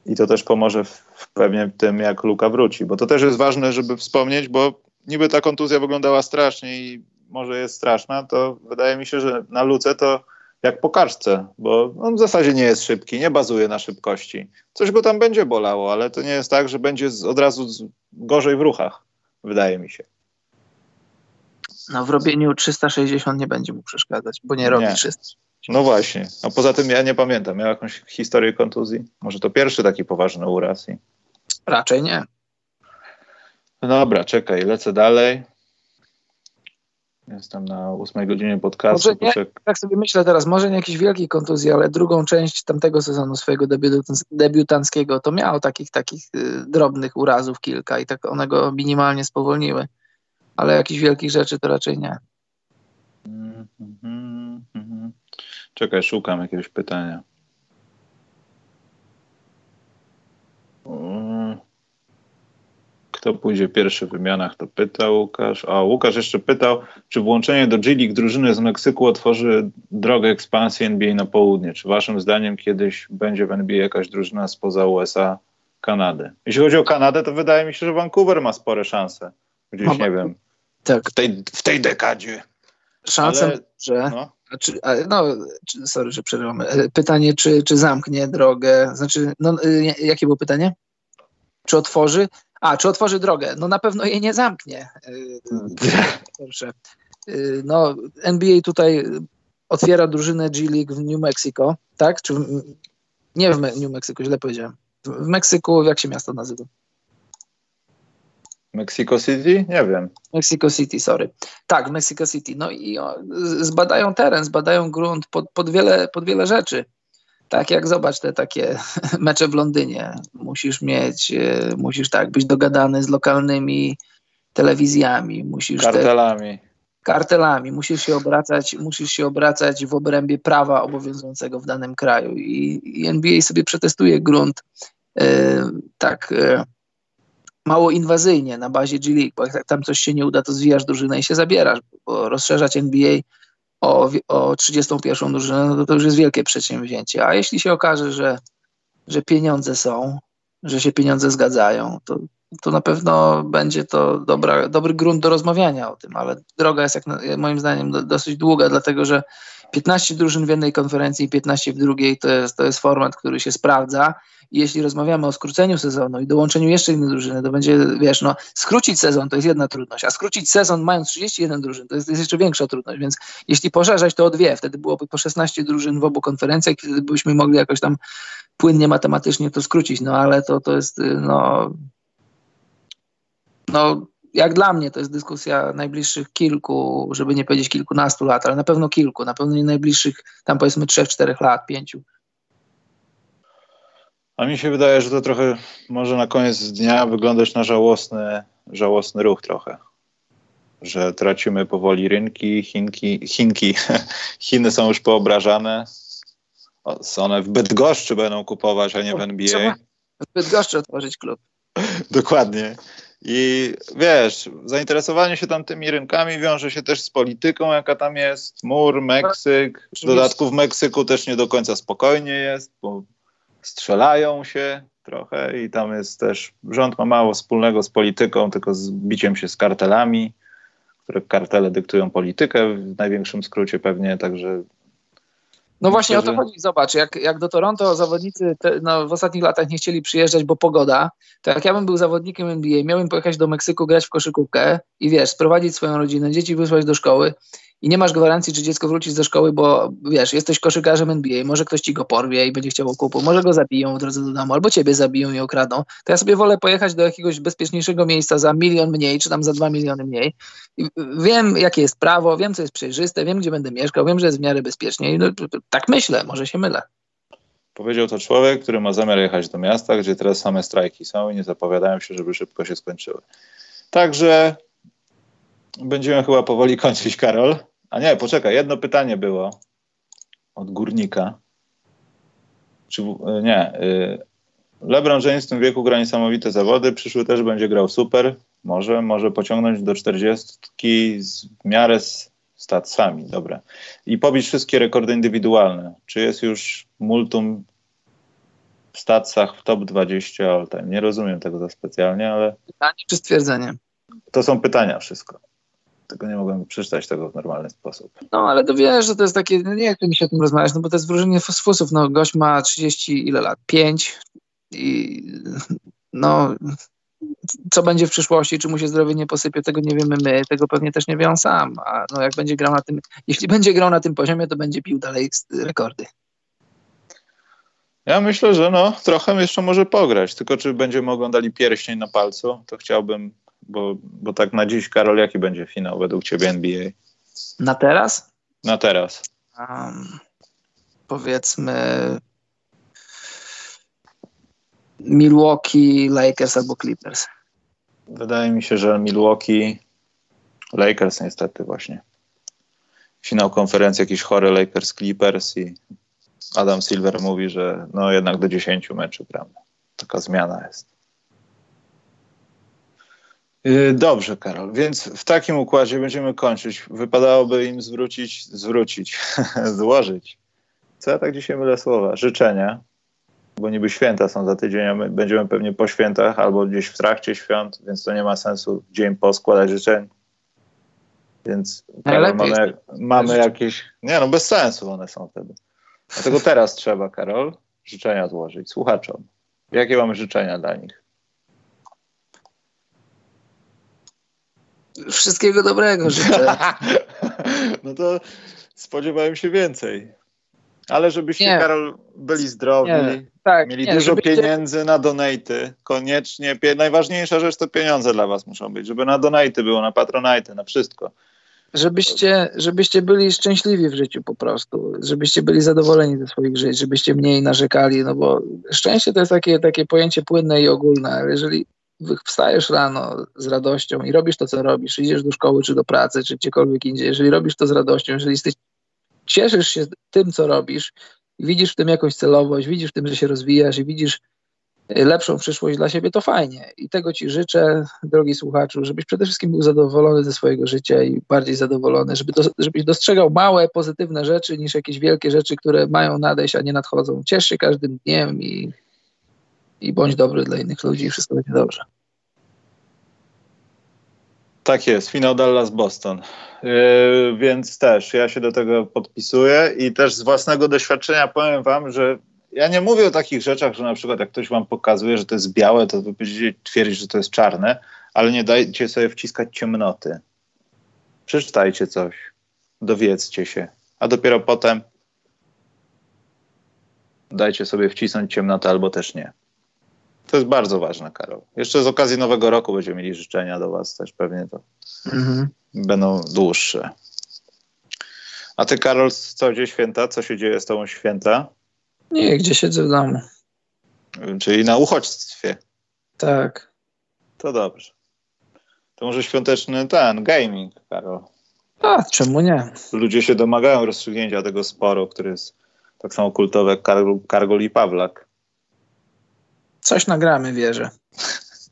I to też pomoże w, w pewnie tym, jak Luka wróci, bo to też jest ważne, żeby wspomnieć, bo niby ta kontuzja wyglądała strasznie i może jest straszna, to wydaje mi się, że na Luce to jak po karczce, bo on w zasadzie nie jest szybki, nie bazuje na szybkości. Coś go tam będzie bolało, ale to nie jest tak, że będzie od razu gorzej w ruchach, wydaje mi się. No w robieniu 360 nie będzie mu przeszkadzać, bo nie robi nie. 300. No właśnie. A poza tym ja nie pamiętam. Miał jakąś historię kontuzji? Może to pierwszy taki poważny uraz? I... Raczej nie. No dobra, czekaj, lecę dalej. Jestem na ósmej godzinie podcastu. Może nie, tak sobie myślę teraz, może nie jakiejś wielkiej kontuzji, ale drugą część tamtego sezonu swojego debiutanckiego to miał takich takich y, drobnych urazów kilka i tak one go minimalnie spowolniły. Ale jakichś wielkich rzeczy to raczej nie. Mm -hmm. Czekaj, szukam jakiegoś pytania. Kto pójdzie pierwszy w wymianach, to pyta Łukasz. A Łukasz jeszcze pytał, czy włączenie do G-League drużyny z Meksyku otworzy drogę ekspansji NBA na południe. Czy waszym zdaniem kiedyś będzie w NBA jakaś drużyna spoza USA, Kanady? Jeśli chodzi o Kanadę, to wydaje mi się, że Vancouver ma spore szanse. Gdzieś, nie wiem, tak. w, tej, w tej dekadzie. Szansę, Ale, że... No. Czy, no, sorry, że przerywam. E, pytanie, czy, czy zamknie drogę? Znaczy, no, e, jakie było pytanie? Czy otworzy? A, czy otworzy drogę? No na pewno jej nie zamknie. Proszę. No, NBA tutaj otwiera drużynę G League w New Mexico, tak? Czy w, nie w New Mexico, źle powiedziałem. W Meksyku, jak się miasto nazywa? Mexico City? Nie wiem. Mexico City, sorry. Tak, Mexico City. No i zbadają teren, zbadają grunt pod, pod, wiele, pod wiele rzeczy. Tak jak zobacz te takie mecze w Londynie. Musisz mieć, e, musisz tak być dogadany z lokalnymi telewizjami, musisz kartelami. Te, kartelami, musisz się obracać, musisz się obracać w obrębie prawa obowiązującego w danym kraju i, i NBA sobie przetestuje grunt e, tak e, mało inwazyjnie na bazie G League, bo jak tam coś się nie uda, to zwijasz drużynę i się zabierasz, bo rozszerzać NBA o, o 31 drużynę, no to, to już jest wielkie przedsięwzięcie. A jeśli się okaże, że, że pieniądze są, że się pieniądze zgadzają, to, to na pewno będzie to dobra, dobry grunt do rozmawiania o tym, ale droga jest jak moim zdaniem dosyć długa, dlatego że 15 drużyn w jednej konferencji i 15 w drugiej to jest, to jest format, który się sprawdza. I jeśli rozmawiamy o skróceniu sezonu i dołączeniu jeszcze innej drużyny, to będzie, wiesz, no, skrócić sezon to jest jedna trudność, a skrócić sezon mając 31 drużyn to jest, jest jeszcze większa trudność, więc jeśli poszerzać to o dwie, wtedy byłoby po 16 drużyn w obu konferencjach, wtedy byśmy mogli jakoś tam płynnie matematycznie to skrócić, no ale to, to jest, no, no jak dla mnie to jest dyskusja najbliższych kilku, żeby nie powiedzieć kilkunastu lat, ale na pewno kilku, na pewno nie najbliższych tam powiedzmy trzech, czterech lat, pięciu. A mi się wydaje, że to trochę może na koniec dnia wyglądać na żałosny, żałosny ruch trochę. Że tracimy powoli rynki, Chinki, Chinki, Chiny są już poobrażane. One w Bydgoszczy będą kupować, a nie w NBA. W Bydgoszczy otworzyć klub. Dokładnie. I wiesz, zainteresowanie się tam tymi rynkami wiąże się też z polityką, jaka tam jest. Mur, Meksyk. W dodatku w Meksyku też nie do końca spokojnie jest, bo strzelają się trochę i tam jest też, rząd ma mało wspólnego z polityką, tylko z biciem się z kartelami, które kartele dyktują politykę w największym skrócie pewnie, także no właśnie o to chodzi. Zobacz, jak, jak do Toronto zawodnicy te, no, w ostatnich latach nie chcieli przyjeżdżać, bo pogoda, to jak ja bym był zawodnikiem NBA, miałbym pojechać do Meksyku grać w koszykówkę i wiesz, sprowadzić swoją rodzinę, dzieci wysłać do szkoły i nie masz gwarancji, czy dziecko wróci ze szkoły, bo wiesz, jesteś koszykarzem NBA, może ktoś ci go porwie i będzie chciał okupu, może go zabiją w drodze do domu, albo ciebie zabiją i okradną, to ja sobie wolę pojechać do jakiegoś bezpieczniejszego miejsca za milion mniej, czy tam za dwa miliony mniej. I wiem, jakie jest prawo, wiem, co jest przejrzyste, wiem, gdzie będę mieszkał, wiem, że jest w miarę bezpiecznie no, tak myślę, może się mylę. Powiedział to człowiek, który ma zamiar jechać do miasta, gdzie teraz same strajki są i nie zapowiadają się, żeby szybko się skończyły. Także będziemy chyba powoli kończyć, Karol. A nie, poczekaj, jedno pytanie było od górnika. Czy, e, nie. E, LeBron James w tym wieku gra niesamowite zawody. Przyszły też będzie grał super. Może, może pociągnąć do 40 z, w miarę z stacjami. Dobra. I pobić wszystkie rekordy indywidualne. Czy jest już multum w stacjach w top 20 all time? Nie rozumiem tego za specjalnie, ale... Pytanie czy stwierdzenie? To są pytania wszystko tylko nie mogłem przeczytać tego w normalny sposób. No, ale to wiesz, że to jest takie, no nie chcę mi się o tym rozmawiać, no bo to jest wróżenie fosfusów, no gość ma 30 ile lat? 5 i no co będzie w przyszłości, czy mu się zdrowie nie posypie, tego nie wiemy my, tego pewnie też nie wie on sam. A no jak będzie grał na tym, jeśli będzie grał na tym poziomie, to będzie pił dalej rekordy. Ja myślę, że no, trochę jeszcze może pograć, tylko czy będziemy oglądali pierścień na palcu, to chciałbym, bo, bo tak na dziś, Karol, jaki będzie finał według ciebie NBA? Na teraz? Na teraz. Um, powiedzmy Milwaukee, Lakers albo Clippers. Wydaje mi się, że Milwaukee, Lakers niestety właśnie. Finał konferencji jakiś chory Lakers, Clippers i Adam Silver mówi, że no jednak do 10 meczy gramy. Taka zmiana jest. Y, dobrze, Karol, więc w takim układzie będziemy kończyć. Wypadałoby im zwrócić, zwrócić, złożyć. Co ja tak dzisiaj mylę słowa? Życzenia, bo niby święta są za tydzień, a my będziemy pewnie po świętach albo gdzieś w trakcie świąt, więc to nie ma sensu dzień po składać życzeń. Więc Karol, mamy, mamy jakieś. Nie, no bez sensu one są wtedy. Dlatego teraz trzeba, Karol, życzenia złożyć słuchaczom. Jakie mamy życzenia dla nich? Wszystkiego dobrego życzę. no to spodziewałem się więcej. Ale żebyście, nie. Karol, byli zdrowi, tak, mieli nie, dużo żebyście... pieniędzy na donaty. Koniecznie. Najważniejsza rzecz to pieniądze dla was muszą być, żeby na donaty było, na patronajty, na wszystko żebyście, żebyście byli szczęśliwi w życiu po prostu, żebyście byli zadowoleni ze swoich żyć, żebyście mniej narzekali, no bo szczęście to jest takie, takie pojęcie płynne i ogólne, ale jeżeli wstajesz rano z radością i robisz to, co robisz, idziesz do szkoły, czy do pracy, czy gdziekolwiek indziej, jeżeli robisz to z radością, jeżeli jesteś, cieszysz się tym, co robisz, widzisz w tym jakąś celowość, widzisz w tym, że się rozwijasz i widzisz lepszą przyszłość dla siebie, to fajnie. I tego Ci życzę, drogi słuchaczu, żebyś przede wszystkim był zadowolony ze swojego życia i bardziej zadowolony, żeby żebyś dostrzegał małe, pozytywne rzeczy niż jakieś wielkie rzeczy, które mają nadejść, a nie nadchodzą. Ciesz się każdym dniem i, i bądź dobry dla innych ludzi i wszystko będzie dobrze. Tak jest, finał Dallas-Boston. Yy, więc też ja się do tego podpisuję i też z własnego doświadczenia powiem Wam, że ja nie mówię o takich rzeczach, że na przykład jak ktoś wam pokazuje, że to jest białe, to wy będziecie twierdzić, że to jest czarne, ale nie dajcie sobie wciskać ciemnoty. Przeczytajcie coś, dowiedzcie się, a dopiero potem dajcie sobie wcisnąć ciemnotę albo też nie. To jest bardzo ważne, Karol. Jeszcze z okazji Nowego Roku będziemy mieli życzenia do Was też pewnie to mhm. będą dłuższe. A ty, Karol, co gdzie święta? Co się dzieje z Tobą święta? Nie, gdzie siedzę w domu. Czyli na uchodźstwie. Tak. To dobrze. To może świąteczny ten, gaming, Karol. A, czemu nie? Ludzie się domagają rozstrzygnięcia tego sporu, który jest tak samo kultowy jak Kargol i Pawlak. Coś nagramy, wierzę.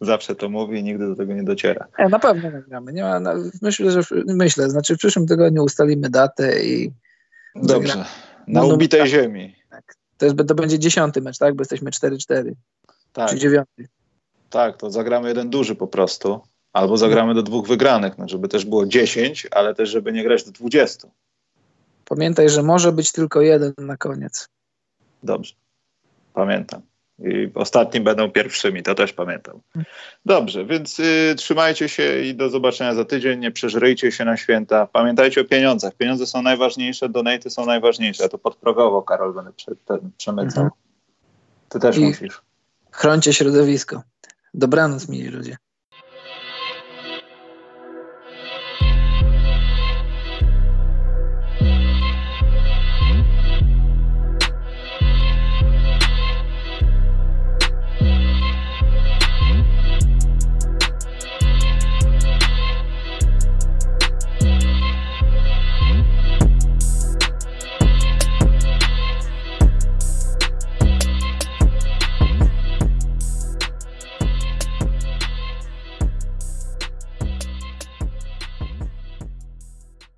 Zawsze to mówi i nigdy do tego nie dociera. Ja, na pewno nagramy. Nie ma, myślę, że myślę, znaczy w przyszłym tygodniu ustalimy datę i. Dobrze. Na no, no, ubitej ziemi. To, jest, to będzie dziesiąty mecz, tak? Bo jesteśmy 4-4. Tak. Czy dziewiąty. Tak, to zagramy jeden duży po prostu. Albo zagramy do dwóch wygranych, no, żeby też było 10, ale też żeby nie grać do 20. Pamiętaj, że może być tylko jeden na koniec. Dobrze. Pamiętam. I ostatni będą pierwszymi, to też pamiętam. Dobrze, więc y, trzymajcie się i do zobaczenia za tydzień. Nie przeżryjcie się na święta. Pamiętajcie o pieniądzach. Pieniądze są najważniejsze, donaty są najważniejsze. Ja to podprogowo, Karol, będę prze, ten, przemycał. Mhm. Ty też I musisz. Chroncie środowisko. Dobranoc, mili ludzie.